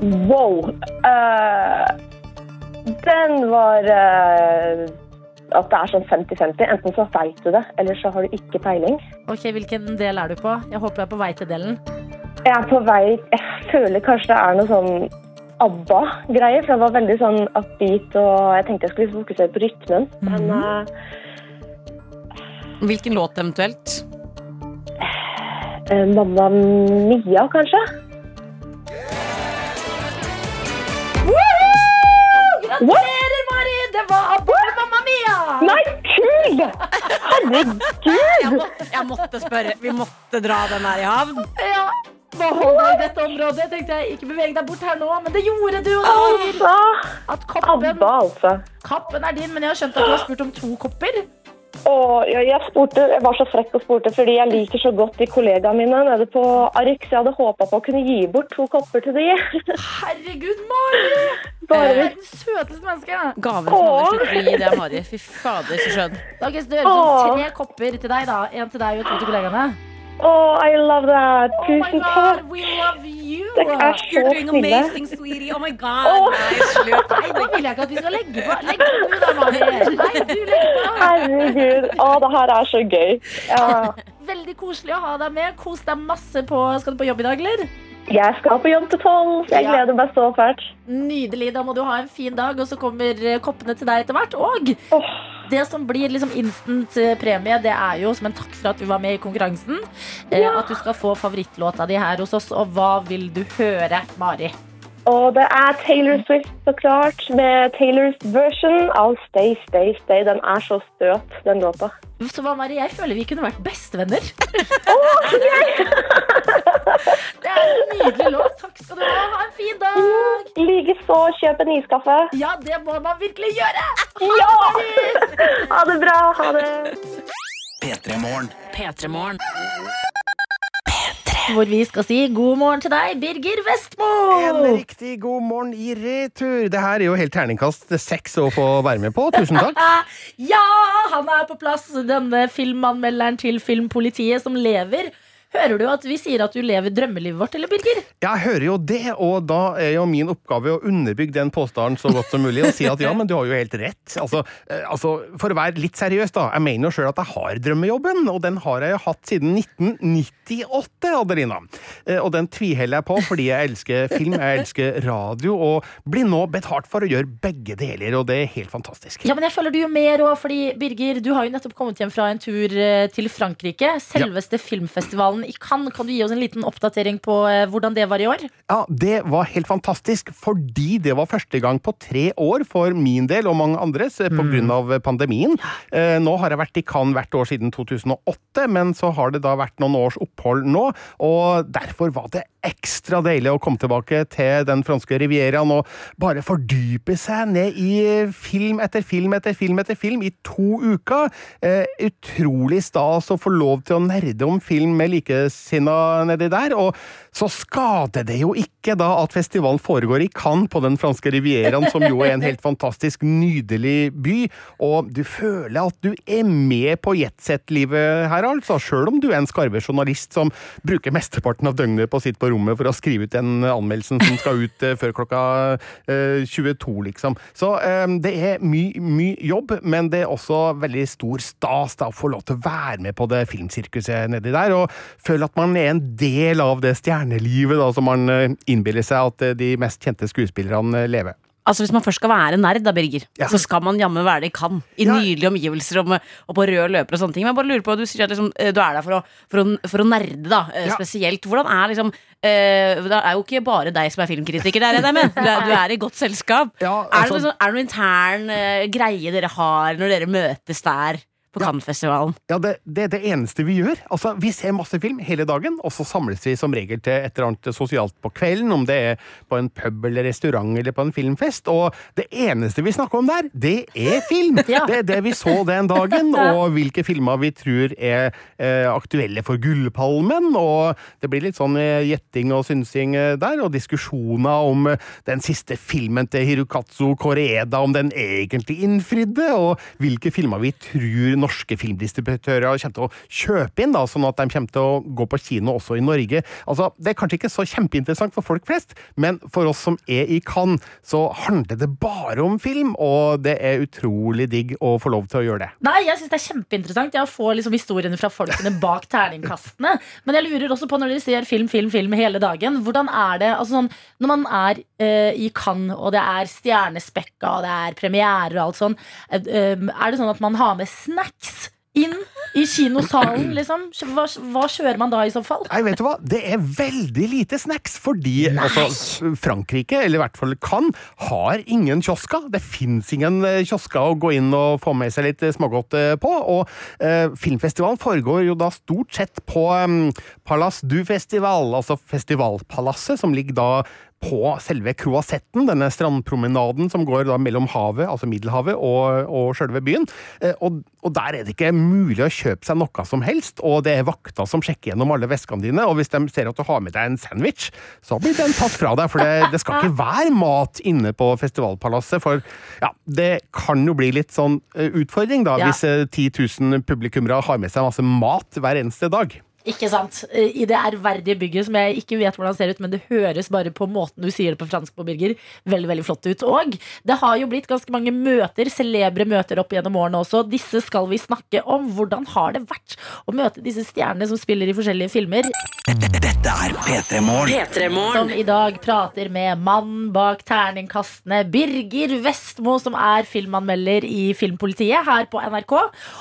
S6: Wow. Uh, den var uh, at det er sånn 50-50. Enten så veit du det, eller så har du ikke peiling.
S4: Ok, Hvilken del er du på? Jeg håper du er på vei til delen.
S6: Jeg er på vei Jeg føler kanskje det er noe sånn ABBA-greier. For det var veldig sånn upbeat, og jeg tenkte jeg skulle fokusere på rytmen. Men uh,
S5: Hvilken låt eventuelt?
S6: eh, Mamma Mia, kanskje?
S4: Gratulerer, Mari! Det var abort, Mamma Mia!
S6: Nei, kul! Herregud!
S5: Jeg, må, jeg måtte spørre. Vi måtte dra den her i havn.
S4: Ja, Hva holder i dette området. Tenkte jeg Ikke beveg deg bort her nå, men det gjorde du.
S6: Altså,
S4: at koppen,
S6: ABBA, altså.
S4: kappen er din, men jeg har skjønt at du har spurt om to kopper.
S6: Og jeg, jeg, spurte, jeg var så frekk og spurte fordi jeg liker så godt de kollegaene mine nede på Arix. Jeg hadde håpa på å kunne gi bort to kopper til de.
S4: Herregud, Mari!
S6: Bare
S4: er den søteste menneske.
S5: Gaven som hadde slutter å gi, det Mari. Fy fader, så skjønn.
S4: Da skal det gjøre sånn tre kopper til deg, da. En til deg og to til kollegaene.
S6: Oh, I love that.
S4: Oh my
S6: Tusen
S4: god,
S6: takk.
S4: we love you!
S6: Dere er så
S5: You're doing
S6: snille.
S5: amazing, sweetie. Oh my god.
S6: Oh.
S5: Nei, slutt.
S4: Nei, nå vil jeg ikke at vi skal legge på. Legg på du da, Mari. Nei, du legger på.
S6: Herregud. Å, det her er så gøy. Ja.
S4: Veldig koselig å ha deg med. Kos deg masse på Skal du på jobb i dag, eller?
S6: Jeg skal på jobb til tolv. Jeg
S4: Ja.
S6: gleder meg så fælt.
S4: Nydelig. Da må du ha en fin dag, og så kommer eh, koppene til deg etter hvert. Og
S6: Åh.
S4: Det som blir liksom instant eh, premie, det er jo som en takk for at du var med i konkurransen. eh,
S6: Ja.
S4: At du skal få favorittlåta di her hos oss. Og hva vil du høre, Mari?
S6: Og det er Taylor Swift, så klart, med Taylors version av Stay, Stay, Stay. Den er så støt, den låta.
S4: Så hva, Mari, jeg føler vi kunne vært bestevenner. det er en nydelig låt. Takk skal du ha. Ha en fin dag.
S6: Likeså, kjøp en iskaffe.
S4: Ja, det må man virkelig gjøre.
S6: Ja! Ha det bra. Ha det.
S2: P3 Morgen.
S3: P3morgen.
S4: Hvor vi skal si god morgen til deg, Birger Vestmo.
S7: En riktig god morgen i retur. Det her er jo helt terningkast seks å få være med på. Tusen takk.
S4: Ja, han er på plass, denne filmanmelderen til Filmpolitiet som lever. Hører du at vi sier at du lever drømmelivet vårt, eller, Birger?
S7: Jeg hører jo det, og da er jo min oppgave å underbygge den påstanden så godt som mulig og si at ja, men du har jo helt rett. Altså, eh, altså For å være litt seriøs, da. Jeg mener jo sjøl at jeg har drømmejobben, og den har jeg jo hatt siden 1998, Adelina. Eh, Og den tviholder jeg på fordi jeg elsker film, jeg elsker radio, og blir nå betalt for å gjøre begge deler, og det er helt fantastisk.
S4: Ja, men jeg føler du gjør mer òg, fordi Birger, du har jo nettopp kommet hjem fra en tur eh, til Frankrike. Selveste filmfestivalen i Cannes. Kan du gi oss en liten oppdatering på eh, hvordan det var i år?
S7: Ja, det var helt fantastisk, fordi det var første gang på tre år for min del og mange andres mm. på grunn av pandemien. Eh, Nå har jeg vært i Cannes hvert år siden 2008, men så har det da vært noen års opphold nå, og derfor var det ekstra deilig å komme tilbake til den franske rivieraen og bare fordype seg ned i film etter film etter film etter film i to uker. Eh, utrolig stas å få lov til å nerde om film med likesinna nedi der, og så skader det jo ikke da at festivalen foregår i Cannes på den franske rivieraen, som jo er en helt fantastisk nydelig by, og du føler at du er med på jetsett-livet her, altså, sjøl om du er en skarve journalist som bruker mesteparten av døgnet på sitt på rommet for å skrive ut den anmeldelsen som skal ut eh, før klokka eh, 22, liksom. Så eh, det er mye, mye jobb, men det er også veldig stor stas da, å få lov til å være med på det filmsirkuset nedi der, og føle at man er en del av det stjernelivet da, som man eh, innbiller seg at eh, de mest kjente skuespillerne eh, lever.
S5: Altså Hvis man først skal være nerd, da, Birger,
S7: Ja.
S5: så skal man jammen være det i kan. I
S7: Ja.
S5: nydelige omgivelser og, og på rød løper og sånne ting. Men jeg bare lurer på, Du sier at liksom, eh, du er der for å, for å, for å nerde, da, eh,
S7: Ja.
S5: spesielt. Hvordan er liksom eh, Det er jo ikke bare deg som er filmkritiker der, jeg. Du du er i godt selskap. Er, det
S7: noen,
S5: noe, sånn- er det intern eh, greie dere har når dere møtes der? På Cannes-festivalen.
S7: Ja, det, det er det eneste vi gjør. Altså, Vi ser masse film hele dagen, og så samles vi som regel til et eller annet sosialt på kvelden, om det er på en pub eller restaurant eller på en filmfest. Og det eneste vi snakker om der, det er film!
S4: Ja.
S7: Det er det vi så den dagen, og hvilke filmer vi tror er eh, aktuelle for Gullpalmen. Og det blir litt sånn eh, gjetting og synsing eh, der, og diskusjoner om eh, den siste filmen til Hirukatsu Koreeda, om den egentlig innfridde, og hvilke filmer vi tror norske filmdistributører kommer til å kjøpe inn, da, sånn at de kommer til å gå på kino også i Norge. Altså, Det er kanskje ikke så kjempeinteressant for folk flest, men for oss som er i Cannes, så handler det bare om film, og det er utrolig digg å få lov til å gjøre det.
S4: Nei, jeg synes det er kjempeinteressant Jeg får liksom historiene fra folkene bak terningkastene. Men jeg lurer også på når dere ser film, film, film hele dagen. Hvordan er det altså sånn, når man er uh, i Cannes, og det er stjernespekka, og det er premiere og alt sånn, eh, er det sånn at man har med snacks inn i kinosalen, liksom? Hva, hva kjører man da i så fall?
S7: Nei, vet du hva? Det er veldig lite snacks, fordi altså, Frankrike, eller i hvert fall Cannes, har ingen kiosker. Det fins ingen eh, kiosker å gå inn og få med seg litt eh, smågodt eh, på. Og eh, filmfestivalen foregår jo da stort sett på um, Palace du Festival, altså festivalpalasset, som ligger da på selve Croisetten, denne strandpromenaden som går da mellom havet, altså Middelhavet, og, og sjølve byen. Eh, Og, og der er det ikke mulig å kjøpe seg noe som helst, og det er vakter som sjekker gjennom alle veskene dine, og hvis de ser at du har med deg en sandwich, så blir den tatt fra deg, for det, det skal ikke være mat inne på festivalpalasset, for ja, det kan jo bli litt sånn eh, utfordring, da,
S4: Ja.
S7: hvis eh, 10 000 publikummere har med seg masse mat hver eneste dag.
S4: Ikke sant? I det ærverdige bygget som jeg ikke vet hvordan ser ut, men det høres bare på måten du sier det på fransk på, Birger, veldig veldig flott ut. Og det har jo blitt ganske mange møter, celebre møter opp gjennom årene også. Disse skal vi snakke om. Hvordan har det vært å møte disse stjernene som spiller i forskjellige filmer?
S2: Dette er P3 Morgen.
S3: P3
S4: Som i dag prater med mannen bak terningkastene, Birger Vestmo, som er filmanmelder i Filmpolitiet her på NRK.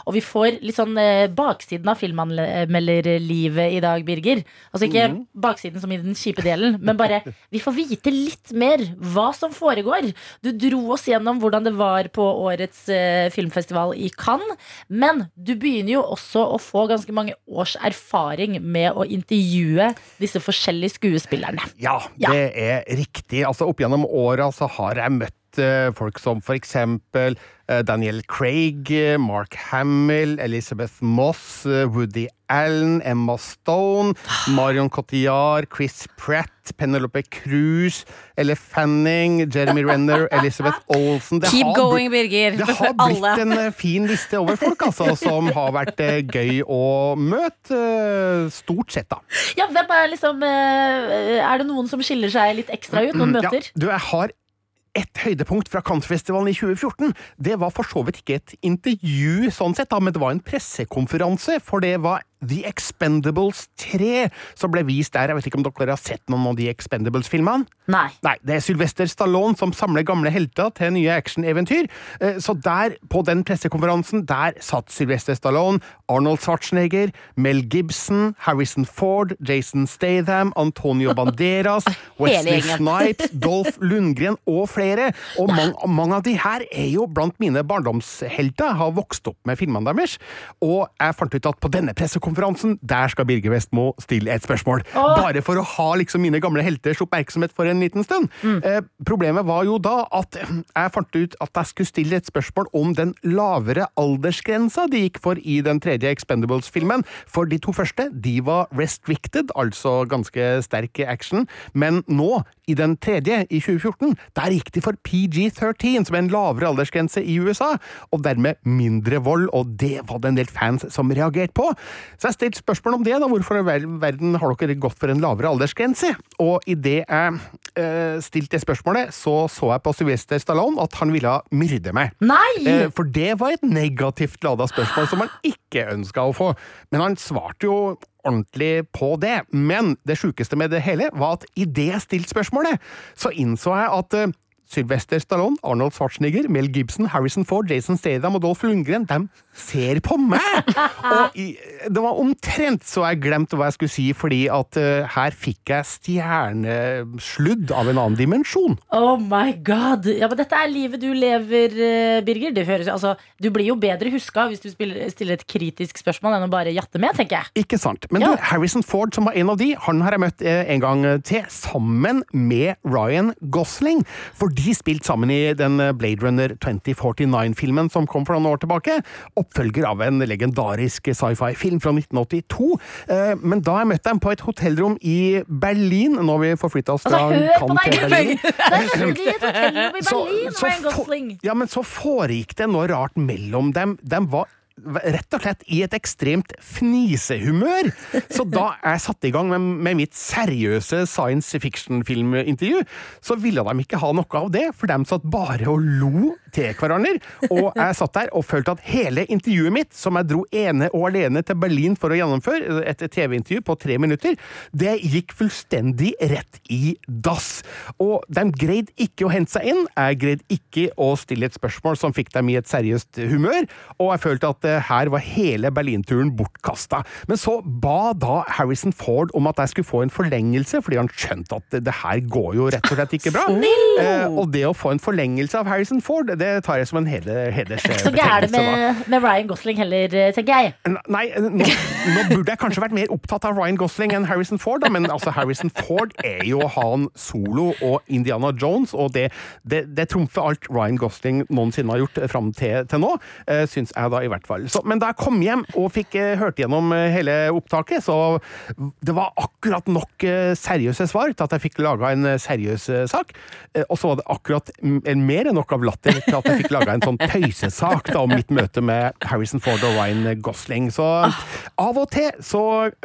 S4: Og vi får litt sånn eh, baksiden av filmanmelderlivet i dag, Birger. Altså ikke baksiden som i den kjipe delen, men bare vi får vite litt mer hva som foregår. Du dro oss gjennom hvordan det var på årets eh, filmfestival i Cannes, men du begynner jo også å få ganske mange års erfaring med å intervjue disse forskjellige skuespillerne.
S7: Ja,
S4: Ja.
S7: det er riktig. Altså, opp gjennom åra så har jeg møtt eh, folk som for eksempel Daniel Craig, eh, Mark Hamill, Elizabeth Moss, eh, Woody Allen, Emma Stone, Marion Cotillard, Chris Pratt, Penelope Cruz, Elle Fanning, Jeremy Renner, Elizabeth Olsen. Det
S5: Keep
S7: har
S5: going, Birger.
S7: det har blitt en eh, fin liste over folk altså, som har vært eh, gøy å møte. eh, Stort sett, da.
S4: Ja, Er liksom eh, Er det noen som skiller seg litt ekstra ut? Noen møter?
S7: Ja, du, jeg har et høydepunkt fra Cannes-festivalen i 2014. Det var for så vidt ikke et intervju, sånn sett, da, men det var en pressekonferanse. For det var The Expendables 3 som ble vist der. Jeg vet ikke om dere har sett noen av de Expendables-filmene?
S4: Nei.
S7: Nei, det er Sylvester Stallone som samler gamle helter til nye actioneventyr. Eh, Så der, på den pressekonferansen, der satt Sylvester Stallone, Arnold Schwarzenegger, Mel Gibson, Harrison Ford, Jason Statham, Antonio Banderas, Wesley. Snipes, Dolph Lundgren og flere. Og mange, mange av de her er jo blant mine barndomshelter. Har vokst opp med filmene deres. Og jeg fant ut at på denne pressekonferansen, der skal Birger Vestmo stille et spørsmål. Bare for å ha liksom mine gamle helters oppmerksomhet for en liten stund. Eh, problemet var jo da at jeg fant ut at jeg skulle stille et spørsmål om den lavere aldersgrensa de gikk for i den tredje Expendables-filmen. For de to første de var restricted, altså ganske sterk action. Men nå, i den tredje, i 2014, der gikk de for PG-13, som er en lavere aldersgrense i USA, og dermed mindre vold, og det var det en del fans som reagerte på. Så jeg stilte spørsmål om det, da. Hvorfor i verden har dere gått for en lavere aldersgrense? Og idet jeg uh, stilte det spørsmålet, så så jeg på Sylvester Stallone at han ville myrde meg.
S4: Nei!
S7: Eh, For det var et negativt lada spørsmål som han ikke ønska å få. Men han svarte jo ordentlig på det. Men det sjukeste med det hele var at idet jeg stilte spørsmålet, så innså jeg at eh, Sylvester Stallone, Arnold Schwarzenegger, Mel Gibson, Harrison Ford, Jason Statham og Dolph Lundgren, de ser på meg! Og det var omtrent så jeg glemte hva jeg skulle si, fordi at uh, her fikk jeg stjernesludd av en annen dimensjon.
S4: Oh my god. Ja, men dette er livet du lever, eh, Birger. Det høres, altså, du blir jo bedre huska hvis du spiller, stiller et kritisk spørsmål enn å bare jatte med, tenker jeg.
S7: Ikke sant. Men
S4: Ja.
S7: du, Harrison Ford, som var en av de, han har jeg møtt eh, en gang til, sammen med Ryan Gosling. For de spilte sammen i den eh, Blade Runner 2049-filmen som kom for noen år tilbake. Oppfølger av en legendarisk sci-fi-film fra 1982. Eh, Men da jeg møtte dem på et hotellrom i Berlin, når vi forflytta oss fra
S4: Altså,
S7: Cannes til Berlin
S4: er
S7: Så- så for-. Ja, men så foregikk det noe rart mellom dem. De var rett og slett i et ekstremt fnisehumør. Så da jeg satte i gang med, med mitt seriøse science fiction-filmintervju, så ville de ikke ha noe av det, for de satt bare og lo til hverandre. Og jeg satt der og følte at hele intervjuet mitt, som jeg dro ene og alene til Berlin for å gjennomføre, et TV-intervju på tre minutter, det gikk fullstendig rett i dass. Og de greide ikke å hente seg inn, jeg greide ikke å stille et spørsmål som fikk dem i et seriøst humør, og jeg følte at her var hele Berlinturen bortkasta. Men så ba da Harrison Ford om at jeg skulle få en forlengelse, fordi han skjønte at det, her går jo rett og slett ikke bra. Eh, og det å få en forlengelse av Harrison Ford, det tar jeg som en heder,
S4: Så
S7: hedersbetegnelse. da.
S4: med, med Ryan Gosling heller, eh, tenker jeg.
S7: Nei, nå, nå burde jeg kanskje vært mer opptatt av Ryan Gosling enn Harrison Ford, da, men altså, Harrison Ford er jo Han Solo og Indiana Jones, og det, det, det trumfer alt Ryan Gosling noensinne har gjort fram til, til nå, eh, syns jeg da i hvert fall. Så, men da jeg kom hjem og fikk eh, hørt gjennom eh, hele opptaket, så det var akkurat nok eh, seriøse svar til at jeg fikk laga en eh, seriøs eh, sak, Eh, og så var det akkurat mer enn nok av latter til at jeg fikk laga en sånn tøysesak da, om mitt møte med Harrison Ford og Ryan Gosling. Så av og til så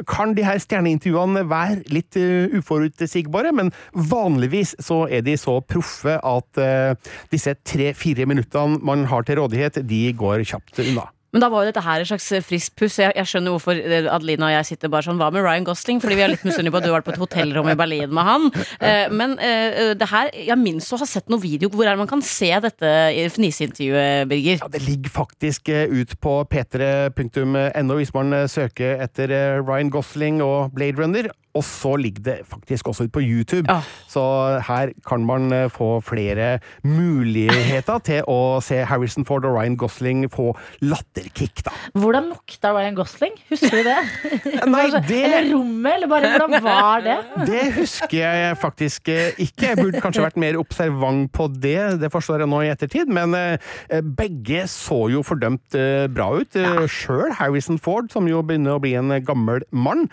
S7: kan de her stjerneintervjuene være litt uh, uforutsigbare, men vanligvis så er de så proffe at uh, disse tre-fire minuttene man har til rådighet, de går kjapt unna.
S5: Men da var jo dette her et slags friskt puss. Jeg, jeg skjønner hvorfor eh, Adelina og jeg sitter bare sånn Hva med Ryan Gosling? Fordi vi er litt misunnelige på at du har vært på et hotellrom i Berlin med han. Eh, men eh, det her Jeg minst å ha sett noen video hvor er det man kan se dette fniseintervjuet, Birger.
S7: Ja, Det ligger faktisk eh, ut på p3.no hvis man eh, søker etter eh, Ryan Gosling og Blade Runner. Og så ligger det faktisk også ut på YouTube.
S5: ja.
S7: Så her kan man eh, få flere muligheter til å se Harrison Ford og Ryan Gosling få latterkick, da.
S4: Hvordan lukta Ryan Gosling? Husker du det?
S7: Nei,
S4: Eller rommet, eller bare hvordan var det?
S7: Det husker jeg faktisk eh, ikke. Jeg burde kanskje vært mer observant på det, det forstår jeg nå i ettertid, men eh, begge så jo fordømt bra ut. Ja. Sjøl Harrison Ford, som jo begynner å bli en gammel mann.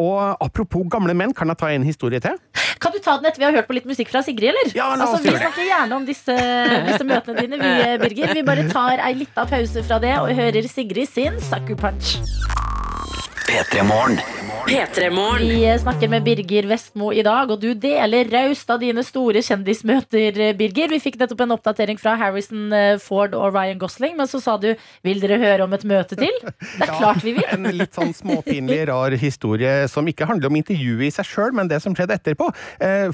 S7: Og apropos gamle menn, kan jeg ta en historie til?
S4: Kan du ta den etter vi har hørt på litt musikk fra Sigrid, eller?
S7: Ja, la oss
S4: altså, vi snakker gjerne om disse, disse møtene dine, vi, Birger. Vi bare tar ei lita pause fra det og hører Sigrid sin Sucker Punch.
S2: P3 Morgen.
S3: P3morgen.
S4: Vi eh, snakker med Birger Vestmo i dag, og du deler raust av dine store kjendismøter, eh, Birger. Vi fikk nettopp en oppdatering fra Harrison eh, Ford og Ryan Gosling, men så sa du 'vil dere høre om et møte til'? Det er klart vi vil.
S7: En litt sånn småpinlig, rar historie som ikke handler om intervjuet i seg sjøl, men det som skjedde etterpå.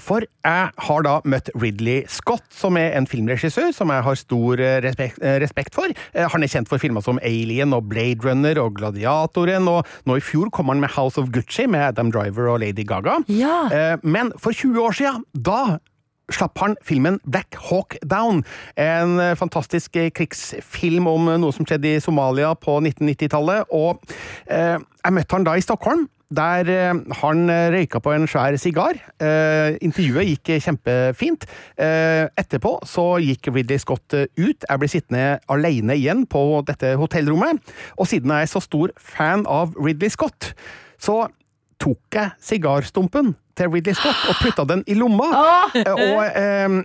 S7: For jeg har da møtt Ridley Scott, som er en filmregissør som jeg har stor respekt, respekt for. Han er kjent for filmer som Alien og Blade Runner og Gladiatoren, og nå i fjor kom han med House of Gucci med Adam Driver og Lady Gaga.
S4: Ja.
S7: Eh, Men for 20 år siden, da slapp han filmen Black Hawk Down. En eh, fantastisk eh, krigsfilm om noe som skjedde i Somalia på 1990-tallet. Og eh, jeg møtte han da i Stockholm. Der eh, han eh, røyka på en svær sigar. Eh, intervjuet gikk kjempefint. Eh, etterpå så gikk Ridley Scott eh, ut. Jeg ble sittende alene igjen på dette hotellrommet. Og siden jeg er så stor fan av Ridley Scott, så tok jeg sigarstumpen til Ridley Scott og putta den i lomma. Og eh,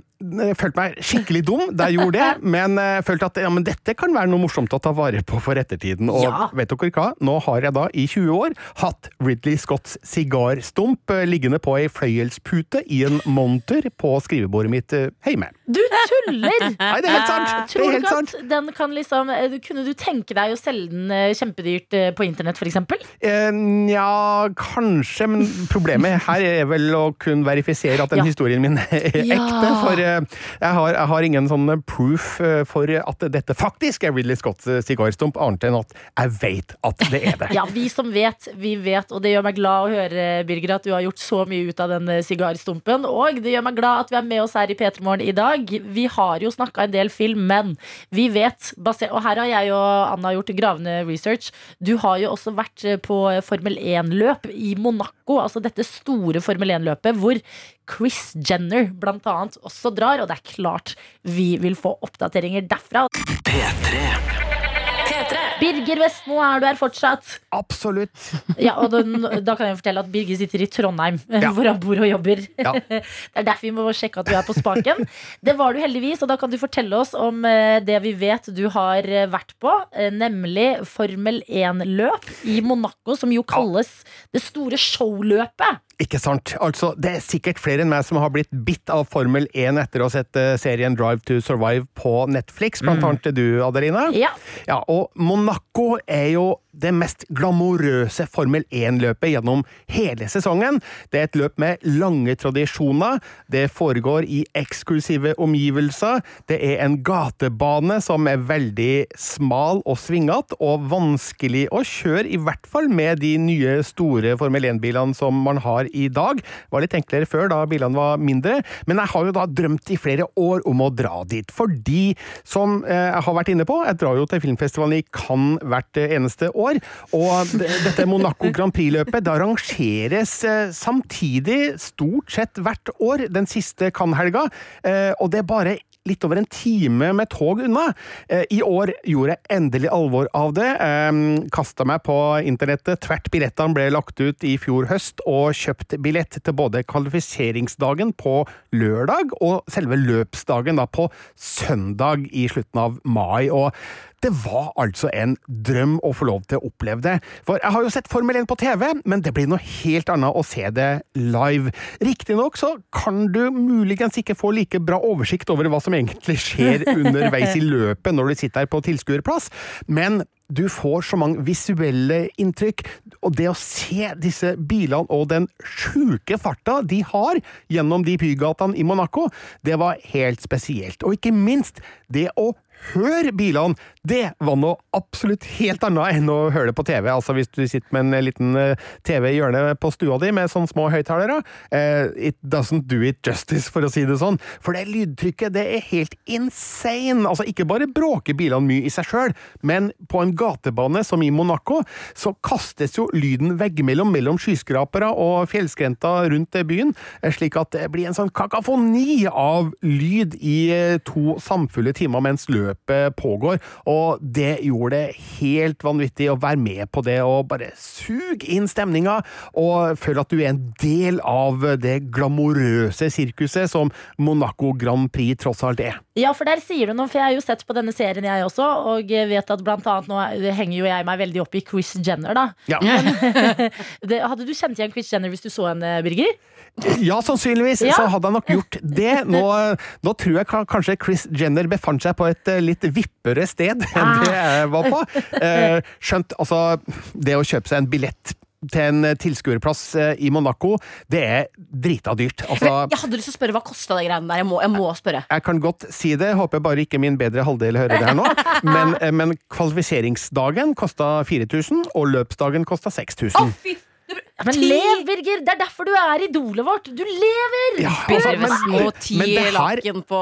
S7: følte meg skikkelig dum da jeg gjorde det, men jeg følte at ja, men dette kan være noe morsomt å ta vare på for ettertiden. Og
S4: Ja.
S7: vet dere hva? Nå har jeg da i 20 år hatt Ridley Scotts sigarstump eh, liggende på ei fløyelspute i en monter på skrivebordet mitt eh, hjemme.
S4: Du tuller!
S7: Nei, det er helt sant!
S4: Tror
S7: er
S4: du
S7: helt
S4: ikke at den kan liksom eh, Kunne du tenke deg å selge den eh, kjempedyrt eh, på internett, f.eks.?
S7: Eh, Nja, kanskje, men problemet her er vel å kunne verifisere at den
S4: Ja.
S7: historien min er ekte. For eh, eh, jeg har, jeg har ingen sånn proof eh, for at dette faktisk er Ridley Scotts eh, sigarstump, annet enn at jeg vet at det er det.
S4: Ja, vi som vet, vi vet, og det gjør meg glad å høre, Birger, at du har gjort så mye ut av den eh, sigarstumpen. Og det gjør meg glad at vi er med oss her i P3 Morgen i dag. Vi har jo snakka en del film, men vi vet, basert, og her har jeg og Anna gjort gravende research, du har jo også vært eh, på Formel 1-løp i Monaco, altså dette store Formel 1-løpet, hvor Chris Jenner blant annet også drar, og det er klart vi vil få oppdateringer derfra.
S2: P3.
S4: Birger Vestmo, er du her fortsatt?
S7: Absolutt.
S4: Ja, og den, da kan jeg fortelle at Birger sitter i Trondheim,
S7: Ja.
S4: hvor han bor og jobber.
S7: Ja.
S4: Det er derfor vi må sjekke at du er på spaken. Det var du heldigvis, og da kan du fortelle oss om eh, det vi vet du har eh, vært på, eh, nemlig Formel 1-løp i Monaco, som jo kalles det store showløpet.
S7: Ikke sant. Altså, det er sikkert flere enn meg som har blitt bitt av Formel 1 etter å ha sett eh, serien Drive to Survive på Netflix, blant annet du, Adelina.
S4: Ja.
S7: Ja, og Monaco er jo det mest glamorøse Formel 1-løpet gjennom hele sesongen. Det er et løp med lange tradisjoner, det foregår i eksklusive omgivelser, det er en gatebane som er veldig smal og svingete, og vanskelig å kjøre, i hvert fall med de nye store Formel 1-bilene som man har i dag. Det var litt enklere før, da bilene var mindre, men jeg har jo da drømt i flere år om å dra dit, fordi, som eh, jeg har vært inne på, jeg drar jo til filmfestivalen i Cannes hvert eneste år, og dette Monaco Grand Prix-løpet det arrangeres eh, samtidig stort sett hvert år den siste Cannes-helga, eh, og det er bare litt over en time med tog unna. Eh, I år gjorde jeg endelig alvor av det. Um, Kasta meg på internettet. Tvert billettene ble lagt ut i fjor høst, og kjøpt billett til både kvalifiseringsdagen på lørdag og selve løpsdagen da på søndag i slutten av mai. og det var altså en drøm å få lov til å oppleve det. For jeg har jo sett Formel 1 på TV, men det blir noe helt annet å se det live. Riktignok så kan du muligens ikke få like bra oversikt over hva som egentlig skjer underveis i løpet når du sitter her på tilskuerplass, men du får så mange visuelle inntrykk, og det å se disse bilene og den sjuke farta de har gjennom de bygatene i Monaco, det var helt spesielt. Og ikke minst, det å høre bilene, det var noe absolutt helt annet enn å høre det på TV. Altså hvis du sitter med en liten eh, TV i hjørnet på stua di med sånne små høyttalere, eh, it doesn't do it justice, for å si det sånn. For det lydtrykket, det er helt insane! Altså, ikke bare bråker bilene mye i seg sjøl, men på en gatebane som i Monaco, så kastes jo lyden veggimellom mellom skyskrapere og fjellskrenter rundt byen, eh, slik at det blir en sånn kakafoni av lyd i eh, to samfulle timer mens løpet pågår, og det gjorde det helt vanvittig å være med på det og bare suge inn stemninga og føle at du er en del av det glamorøse sirkuset som Monaco Grand Prix tross alt er.
S4: Ja, for der sier du noe, for jeg har jo sett på denne serien jeg også, og vet at blant annet nå henger jo jeg meg veldig opp i Chris Jenner, da.
S7: Ja,
S4: Det, hadde du kjent igjen Chris Jenner hvis du så henne, Birger?
S7: Ja sannsynligvis
S4: Ja.
S7: så hadde han nok gjort det. Nå, nå tror jeg kanskje Chris Jenner befant seg på et eh, litt vippere sted enn det jeg var på. Eh, Skjønt, altså, det å kjøpe seg en billett til en eh, tilskuerplass i Monaco, det er drita dyrt. Altså,
S5: Jeg hadde lyst til å spørre hva kosta det greiene der. Jeg må, jeg må spørre.
S7: Jeg kan godt si det, håper bare ikke min bedre halvdel hører det her nå. Men, men kvalifiseringsdagen kosta 4000, og løpsdagen kosta 6000.
S4: Men lev, Birger! Det er derfor du er idolet vårt! Du lever!
S7: Ja, altså, men-
S5: Vestmo, ti
S7: men det her-
S5: laken på,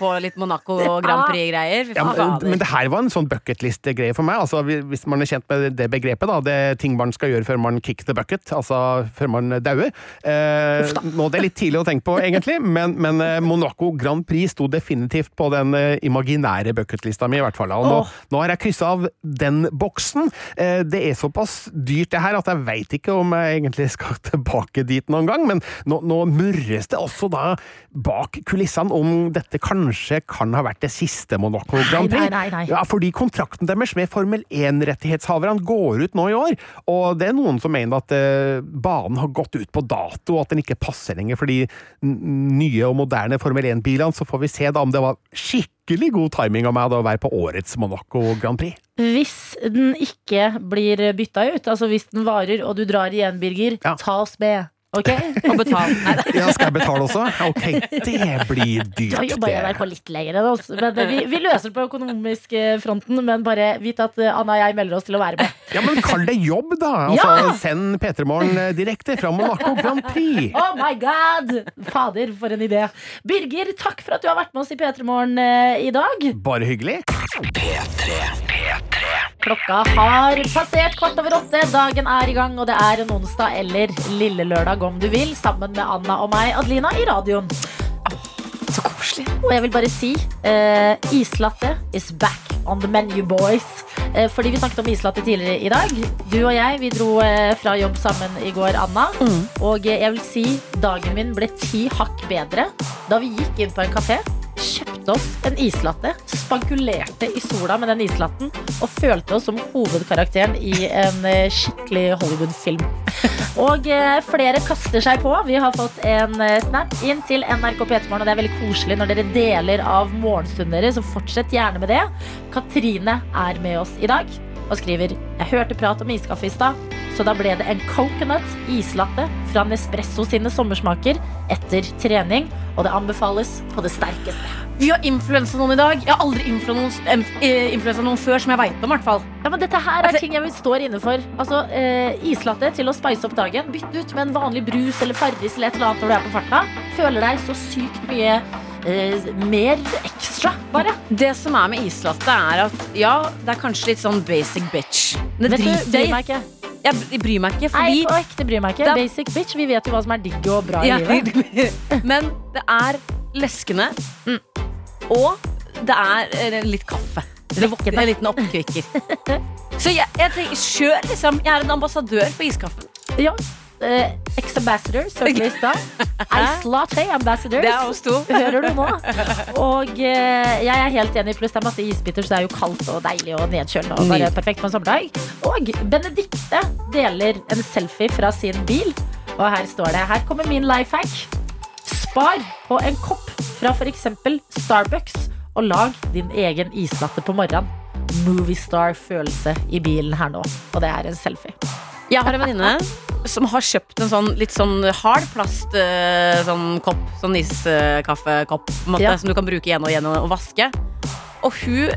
S5: på litt Monaco Grand Prix-greier.
S7: Ja, men, men det her var en sånn bucketlist-greie for meg. Altså, hvis man er kjent med det begrepet, da. Det ting man skal gjøre før man kick the bucket. Altså før man dauer. Eh, nå det er litt tidlig å tenke på, egentlig, men, men eh, Monaco Grand Prix sto definitivt på den eh, imaginære bucketlista mi, i hvert fall. Og nå, nå har jeg kryssa av den boksen. Eh, det er såpass dyrt, det her, at jeg veit ikke om jeg egentlig skal tilbake dit noen gang. Men nå, nå murres det også da bak kulissene om dette kanskje kan ha vært det siste Monaco Grand Prix.
S4: nei, nei, nei.
S7: Ja, fordi kontrakten deres med Formel 1-rettighetshaverne går ut nå i år, og det er noen som mener at eh, banen har gått ut på dato, og at den ikke passer lenger for de nye og moderne Formel 1-bilene. Så får vi se da om det var skikkelig god timing av meg da å være på årets Monaco Grand Prix.
S4: Hvis den ikke blir bytta ut, altså hvis den varer og du drar igjen, Birger,
S7: Ja.
S4: ta oss med. Ok?
S5: Og betal.
S7: Ja, skal jeg betale også? Ok, det blir
S4: Du har
S7: dyrt,
S4: jobba i
S7: det.
S4: NRK litt lenger enn oss. Men eh, vi, vi løser det på økonomisk eh, fronten. Men bare vit at eh, Anna og jeg melder oss til å være med.
S7: Ja, men kall det jobb, da! Altså, Send P3 Morgen direkte fra Monaco Grand Prix.
S4: Oh my god! Fader, for en idé. Birger, takk for at du har vært med oss i P3 Morgen eh, i dag.
S7: Bare hyggelig.
S4: Klokka har passert kvart over åtte. Dagen er i gang, og det er en onsdag eller lille lørdag om du vil, sammen med Anna og meg, Adelina, i radioen.
S5: Så koselig.
S4: Og jeg vil bare si uh, islatte is back on the menu, boys. Eh, fordi vi snakket om islatte tidligere i dag. Du og jeg vi dro eh, fra jobb sammen i går, Anna. Og eh, jeg vil si dagen min ble ti hakk bedre da vi gikk inn på en kafé. Oss en islatte, spankulerte i sola med den islatten og følte oss som hovedkarakteren i en eh, skikkelig Hollywood-film. Og eh, flere kaster seg på. Vi har fått en eh, snap inn til NRK P3morgen, og det er veldig koselig når dere deler av morgenstunden deres, så fortsett gjerne med det. Katrine er med oss i dag og skriver Jeg hørte prat om iskaffe i stad, så da ble det en coconut islatte fra Nespresso sine sommersmaker etter trening, og det anbefales på det sterkeste.
S5: Vi har influensa noen i dag. Jeg har aldri influensa noen, eh, før som jeg veit om. i hvert fall.
S4: Ja, men Dette her er ting jeg står inne for. Altså, eh, Islatte til å spice opp dagen. Bytte ut med en vanlig brus eller Farris eller et eller annet når du er på farta. Føler deg så sykt mye eh, mer ekstra, bare.
S5: Det som er med islatte, er at ja, det er kanskje litt sånn basic bitch. Men det driter jeg i. Jeg bryr meg ikke,
S4: Nei, på ekte bryr meg ikke. Basic bitch. Vi vet jo hva som er digg og bra i
S5: Ja,
S4: livet.
S5: Men det er leskende.
S4: Mm.
S5: Og det er eh, litt kaffe. Det våkner en liten oppkvikker. Så jeg, jeg tenker, kjør, liksom. Jeg er en ambassadør for iskaffen.
S4: Ja. Eh, Ex-ambassador, søkte vi i stad. Ice latte ambassadors.
S5: Det er oss to.
S4: Hører du nå? Og uh, jeg er helt enig, pluss det er masse isbiter, så det er jo kaldt og deilig og nedkjølende. Og bare perfekt på en sommerdag. Og Benedikte deler en selfie fra sin bil. Og her står det Her kommer min life hack. Spar på en kopp fra f.eks. Starbucks, og lag din egen islatte på morgenen. Moviestar-følelse i bilen her nå. Og det er en selfie.
S5: Jeg har en venninne som har kjøpt en sånn litt sånn hard plast eh, sånn kopp, sånn iskaffekopp,
S4: Ja.
S5: som du kan bruke igjen og igjen og og vaske. Og hun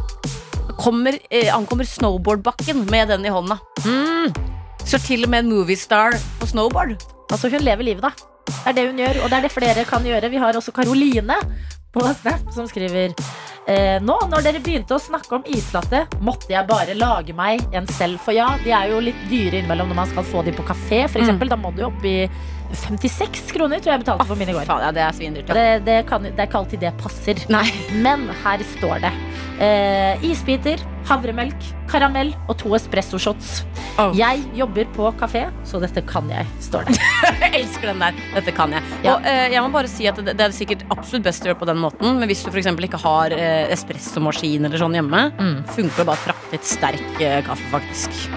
S5: kommer, eh, ankommer snowboardbakken med den i hånda. Mm. Så til og med en moviestar på snowboard.
S4: Altså Hun lever livet, da. Det er det hun gjør, og det er det flere kan gjøre. Vi har også Karoline på Snap som skriver eh, Nå, når dere begynte å snakke om islatte, måtte jeg bare lage meg en selv. For ja, de er jo litt dyre innimellom når man skal få de på kafé, f.eks. eksempel Da må du opp i 56 kroner, tror jeg jeg betalte for min i går.
S5: Faen, ja, det er svindyrt. Ja.
S4: Det, det, kan, det er ikke alltid det passer.
S5: Nei.
S4: Men her står det eh, isbiter, havremelk, karamell og to espressoshots.
S5: Oh.
S4: Jeg jobber på kafé, så dette kan jeg, står det.
S5: Jeg elsker den der. Dette kan jeg.
S4: Ja.
S5: Og eh, jeg må bare si at det, det er sikkert absolutt best å gjøre på den måten, men hvis du f.eks. ikke har eh, espressomaskin eller sånn hjemme,
S4: Mm.
S5: funker det bare å frakte litt sterk eh, kaffe, faktisk.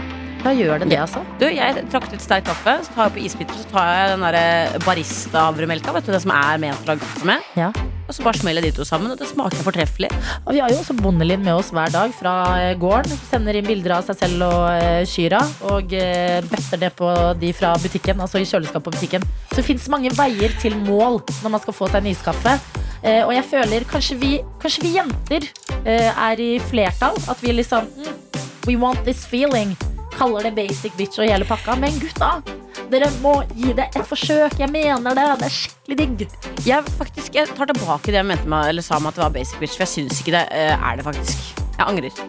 S4: Da gjør det det, altså.
S5: Du, jeg trakk litt sterk kaffe, så tar jeg på isbiter, så tar jeg den der barista-havremelka, vet du, det som er ment å lage kaffe med,
S4: Ja.
S5: og så bare smeller de to sammen, og det smaker fortreffelig.
S4: Og vi har jo også Bondelin med oss hver dag fra eh, gården. Sender inn bilder av seg selv og eh, kyra. Og eh, bøtter det på de fra butikken, altså i kjøleskapet på butikken. Så det fins mange veier til mål når man skal få seg en iskaffe. Eh, og jeg føler kanskje vi, kanskje vi jenter eh, er i flertall. At vi liksom mm, We want this feeling. Kaller det basic bitch og hele pakka. Men gutta, dere må gi det et forsøk. Jeg mener det. Det er skikkelig digg.
S5: Jeg, faktisk, jeg tar tilbake det jeg mente med, eller sa om at det var basic bitch, for jeg syns ikke det eh, er det, faktisk. Jeg angrer.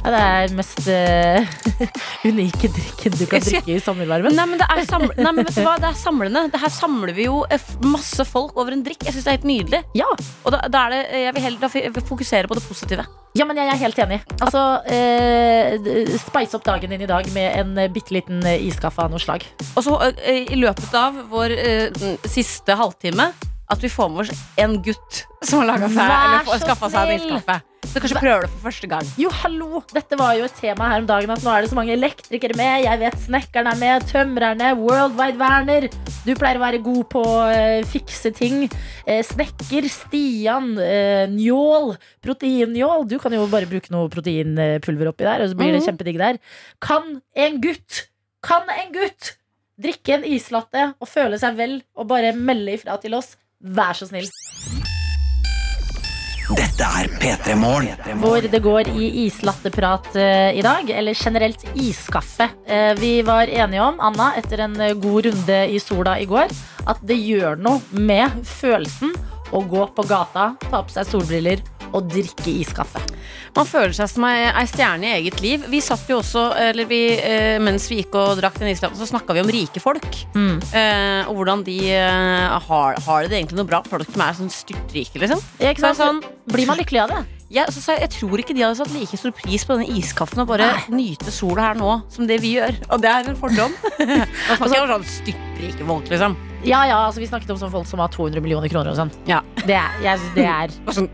S4: Ja, det er den mest uh, unike drikken du kan drikke i sommervarmen.
S5: Nei, men, det er saml Nei, men? Det er samlende. Det her samler vi jo eh, masse folk over en drikk. Jeg syns det er helt nydelig.
S4: Ja.
S5: Og da, da er det, jeg vil heller fokusere på det positive.
S4: Ja, men jeg er helt enig. Altså, eh, Spice opp dagen din i dag med en bitte liten eh, iskaffe av noe slag.
S5: Og så eh, i løpet av vår eh, siste halvtime at vi får med oss en gutt som har laga seg, eller skaffa seg en iskaffe. Så kanskje prøver det for første gang.
S4: Jo, hallo! Dette var jo et tema her om dagen at nå er det så mange elektrikere med. Jeg vet snekkeren er med, tømrerne, Worldwide Werner. Du pleier å være god på å uh, fikse ting. Eh, snekker, Stian, uh, Njål, proteinnjål. Du kan jo bare bruke noe proteinpulver oppi der, og så blir det
S5: Mhm.
S4: kjempedigg der. Kan en gutt, kan en gutt drikke en islatte og føle seg vel og bare melde ifra til oss. Vær så snill.
S2: Dette er P3 Morgen.
S4: Hvor det går i islatteprat uh, i dag, eller generelt iskaffe. Uh, vi var enige om, Anna, etter en eh, god runde i sola i går, at det gjør noe med følelsen å gå på gata, ta på seg solbriller og drikke iskaffe.
S5: Man føler seg som ei stjerne i eget liv. Vi satt jo også, eller vi, eh, Mens vi gikk og drakk den iskaffen, så snakka vi om rike folk.
S4: Mm.
S5: Eh, og hvordan de eh, har, har det egentlig noe bra. Folk som er sånn styrtrike, liksom.
S4: Ja,
S5: Så sånn,
S4: Blir man lykkelig av det?
S5: sa jeg, jeg tror ikke de hadde satt like stor pris på denne iskaffen og bare nyte sola her nå som det vi gjør. Og det er en fordom. Man skal ikke være sånn styrtrike folk, liksom.
S4: Ja, ja, altså Vi snakket om sånne folk som har 200 millioner kroner og sånn.
S5: Ja.
S4: Det er, jeg, det er
S5: sånn,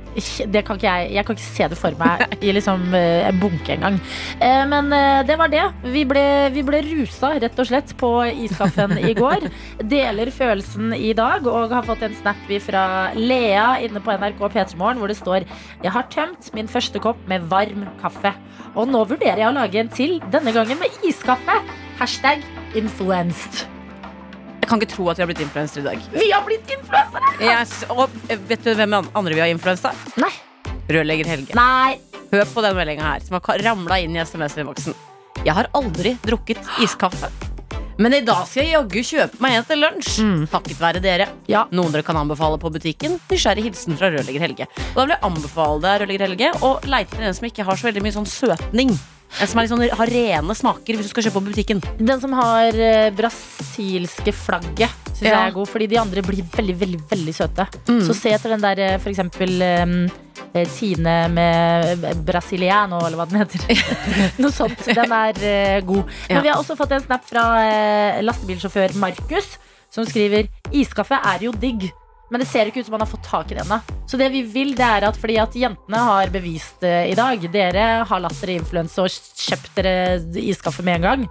S4: det kan ikke jeg, jeg kan ikke se det for meg i liksom eh, en bunke engang. Eh, men eh, det var det. Vi ble, vi ble rusa rett og slett på iskaffen i går. Deler følelsen i dag og har fått en snap fra Lea inne på NRK P3morgen hvor det står Jeg har tømt min første kopp med varm kaffe. Og nå vurderer jeg å lage en til, denne gangen med iskaffe. Hashtag influenced.
S5: Jeg kan ikke tro at vi har blitt influensere i dag.
S4: Vi har blitt influensere!
S5: Yes, og vet du hvem andre vi har influensa?
S4: Nei.
S5: Rørlegger Helge.
S4: Nei.
S5: Hør på den meldinga her, som har ramla inn i SMS-innboksen. Jeg har aldri drukket iskaffe. Men i dag skal jeg jaggu kjøpe meg en til lunsj.
S4: Mm.
S5: Takket være dere.
S4: Ja.
S5: Noen dere kan anbefale på butikken. Nysgjerrig hilsen fra rørlegger Helge. Og da vil jeg anbefale deg rørlegger Helge å leite etter en som ikke har så veldig mye sånn søtning. En som sånn, har rene smaker hvis du skal kjøpe på butikken.
S4: Den som har eh, brasilske flagget, syns jeg er god. Fordi de andre blir veldig, veldig veldig søte.
S5: Mm.
S4: Så se etter den der eh, for eksempel eh, Tine med eh, brasiliano, eller hva den heter. Noe sånt. Den er uh, god. Men
S5: Ja.
S4: vi har også fått en snap fra uh, lastebilsjåfør Markus, som skriver Iskaffe er jo digg. Men det ser ikke ut som han har fått tak i det ennå. Så det vi vil, det er at fordi at jentene har bevist det i dag Dere har latt dere influense og kjøpt dere iskaffe med en gang.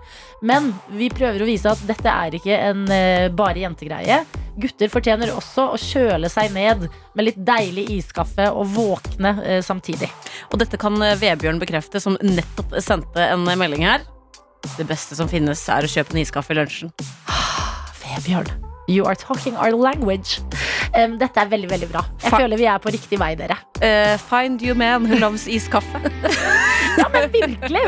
S4: Men vi prøver å vise at dette er ikke en eh, bare jentegreie. Gutter fortjener også å kjøle seg ned med litt deilig iskaffe og våkne eh, samtidig.
S5: Og dette kan eh, Vebjørn bekrefte, som nettopp sendte en eh, melding her. Det beste som finnes, er å kjøpe en iskaffe i lunsjen.
S4: Vebjørn, you are talking our language. Um, dette er veldig, veldig bra. Jeg
S5: Fa-
S4: føler vi er på riktig vei, dere.
S5: Uh, find you man who loves iskaffe.
S4: Ja, men virkelig!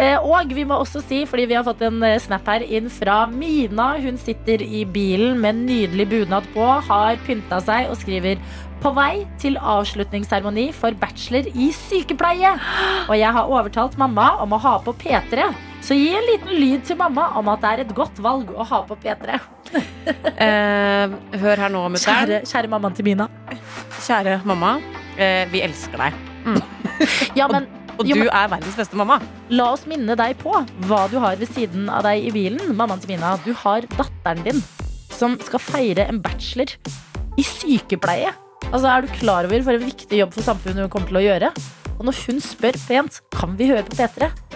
S4: Uh, og vi må også si, fordi vi har fått en eh, snap her inn fra Mina. Hun sitter i bilen med en nydelig bunad på, har pynta seg og skriver på vei til avslutningsseremoni for bachelor i sykepleie. Og jeg har overtalt mamma om å ha på P3. Så gi en liten lyd til mamma om at det er et godt valg å ha på P3.
S5: Eh, hør her nå, mutter'n.
S4: Kjære, kjære mammaen til Mina.
S5: Kjære mamma. Eh, vi elsker deg.
S4: Ja, men
S5: Og
S4: Jo,
S5: du
S4: men-
S5: er verdens beste mamma.
S4: La oss minne deg på hva du har ved siden av deg i bilen. Mammaen til Mina, du har datteren din som skal feire en bachelor i sykepleie. Altså, Er du klar over for en viktig jobb for samfunnet hun kommer til å gjøre? Og når hun spør pent kan vi høre på P3, det er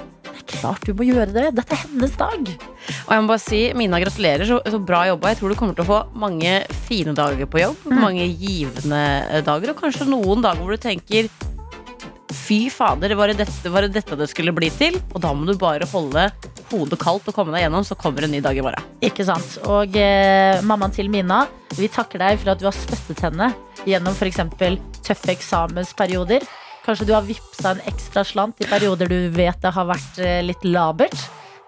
S4: klart du må gjøre det. Dette er hennes dag.
S5: Og jeg må bare si, Mina, gratulerer. Så, så bra jobba. Jeg tror du kommer til å få mange fine dager på jobb.
S4: Mm.
S5: Mange givende dager. Og kanskje noen dager hvor du tenker Fy fader, var det, dette, var det dette det skulle bli til? Og da må du bare holde hodet kaldt og komme deg gjennom, så kommer en ny dag i morgen.
S4: Ikke sant? Og eh, mammaen til Mina, vi takker deg for at du har støttet henne gjennom f.eks. tøffe eksamensperioder. Kanskje du har vippsa en ekstra slant i perioder du vet det har vært eh, litt labert.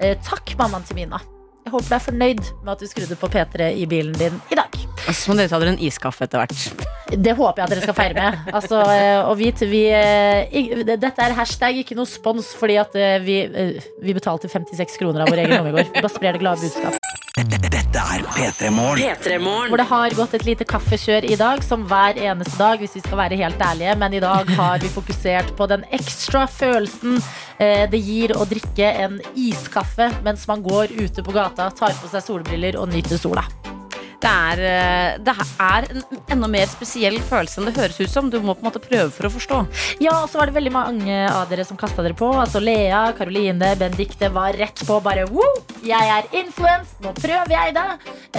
S4: Eh, takk, mammaen til Mina. Jeg håper du er fornøyd med at du skrudde på P3 i bilen din i dag.
S5: Så må dere ta dere en iskaffe etter hvert.
S4: Det håper jeg at dere skal feire med. Altså, eh, og vit, vi, Dette er hashtag, ikke noe spons, fordi at vi, vi betalte 56 kroner av vår egen lomme i går. Vi bare sprer det glade budskap.
S2: Dette er P3 Morgen.
S3: P3
S4: Hvor det har gått et lite kaffekjør i dag, som hver eneste dag, hvis vi skal være helt ærlige. Men i dag har vi fokusert på den ekstra følelsen eh, det gir å drikke en iskaffe mens man går ute på gata, tar på seg solbriller og nyter sola.
S5: Det er, eh, det er en enda mer spesiell følelse enn det høres ut som. Du må på en måte prøve for å forstå.
S4: Ja, og så var det veldig mange av dere som kasta dere på. Altså Lea, Karoline, Benedikte var rett på bare Woo! Jeg er influens, nå prøver jeg det.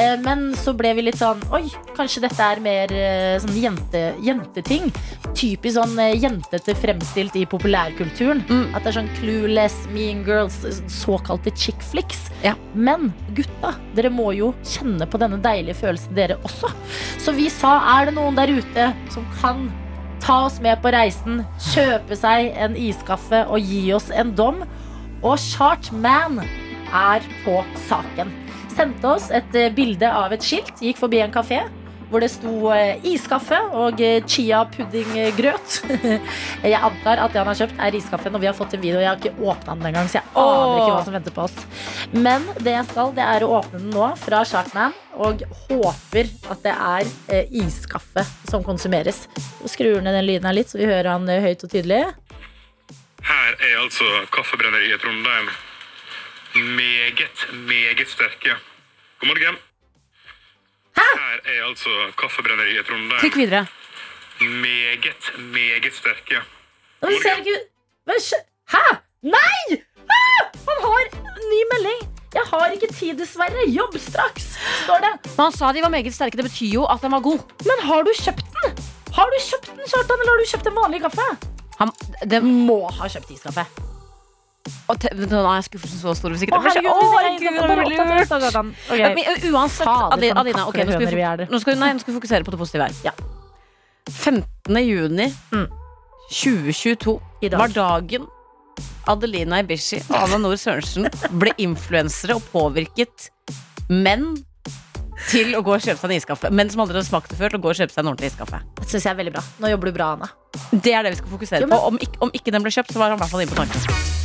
S4: Eh, Men så ble vi litt sånn Oi, kanskje dette er mer eh, sånn jente, jenteting. Typisk sånn jentete fremstilt i populærkulturen.
S5: Mm.
S4: At det er sånn clueless, mean girls, såkalte chick flicks.
S5: Ja.
S4: Men gutta, dere må jo kjenne på denne deilige følelsen dere også. Så vi sa, er det noen der ute som kan ta oss med på reisen, kjøpe seg en iskaffe og gi oss en dom? Og Chartman er på saken. Sendte oss et eh, bilde av et skilt, gikk forbi en kafé. Hvor det sto eh, iskaffe og eh, chia puddinggrøt. jeg antar at det han har kjøpt, er iskaffen, og vi har fått en video. Jeg har ikke åpna den engang, så jeg aner ikke hva som venter på oss. Men det jeg skal, det er å åpne den nå fra Sharkman, og håper at det er eh, iskaffe som konsumeres. Og skrur ned den lyden her litt, så vi hører han høyt og tydelig.
S8: Her er altså Kaffebrenneriet Trondheim. Meget, meget sterke. God morgen. Her er altså Kaffebrenneriet Trondheim.
S5: Klikk videre.
S8: Meget, meget sterke.
S4: Og ser ikke Hva? Hæ? Nei! Han har ny melding. Jeg har ikke tid, dessverre. Jobb straks, står det.
S5: Men han sa de var meget sterke. Det betyr jo at den var god.
S4: Men har du kjøpt den? Har du kjøpt den, Kjartan, eller har du kjøpt en vanlig kaffe?
S5: Han, det,
S4: Må ha kjøpt iskaffe.
S5: Og te, nå er skuffelsen så stor. Hvis ikke det blir uansett, Adina, okay, nå, skal vi, nå, skal nei, nå skal vi fokusere på det positive her.
S4: Ja.
S5: 15. juni
S4: Mm.
S5: 2022
S4: I dag.
S5: var dagen Adelina Ibishi og Anna Nord Sørensen ble influensere og påvirket menn til å gå og kjøpe seg en iskaffe. Menn som aldri har smakt det før, til å gå og kjøpe seg en ordentlig iskaffe.
S4: Det synes jeg er veldig bra. Nå jobber du bra, Anna.
S5: Det er det vi skal fokusere
S4: Jo, men-
S5: på. Om ikke, om ikke den ble kjøpt, så var han i hvert fall inne på tanken.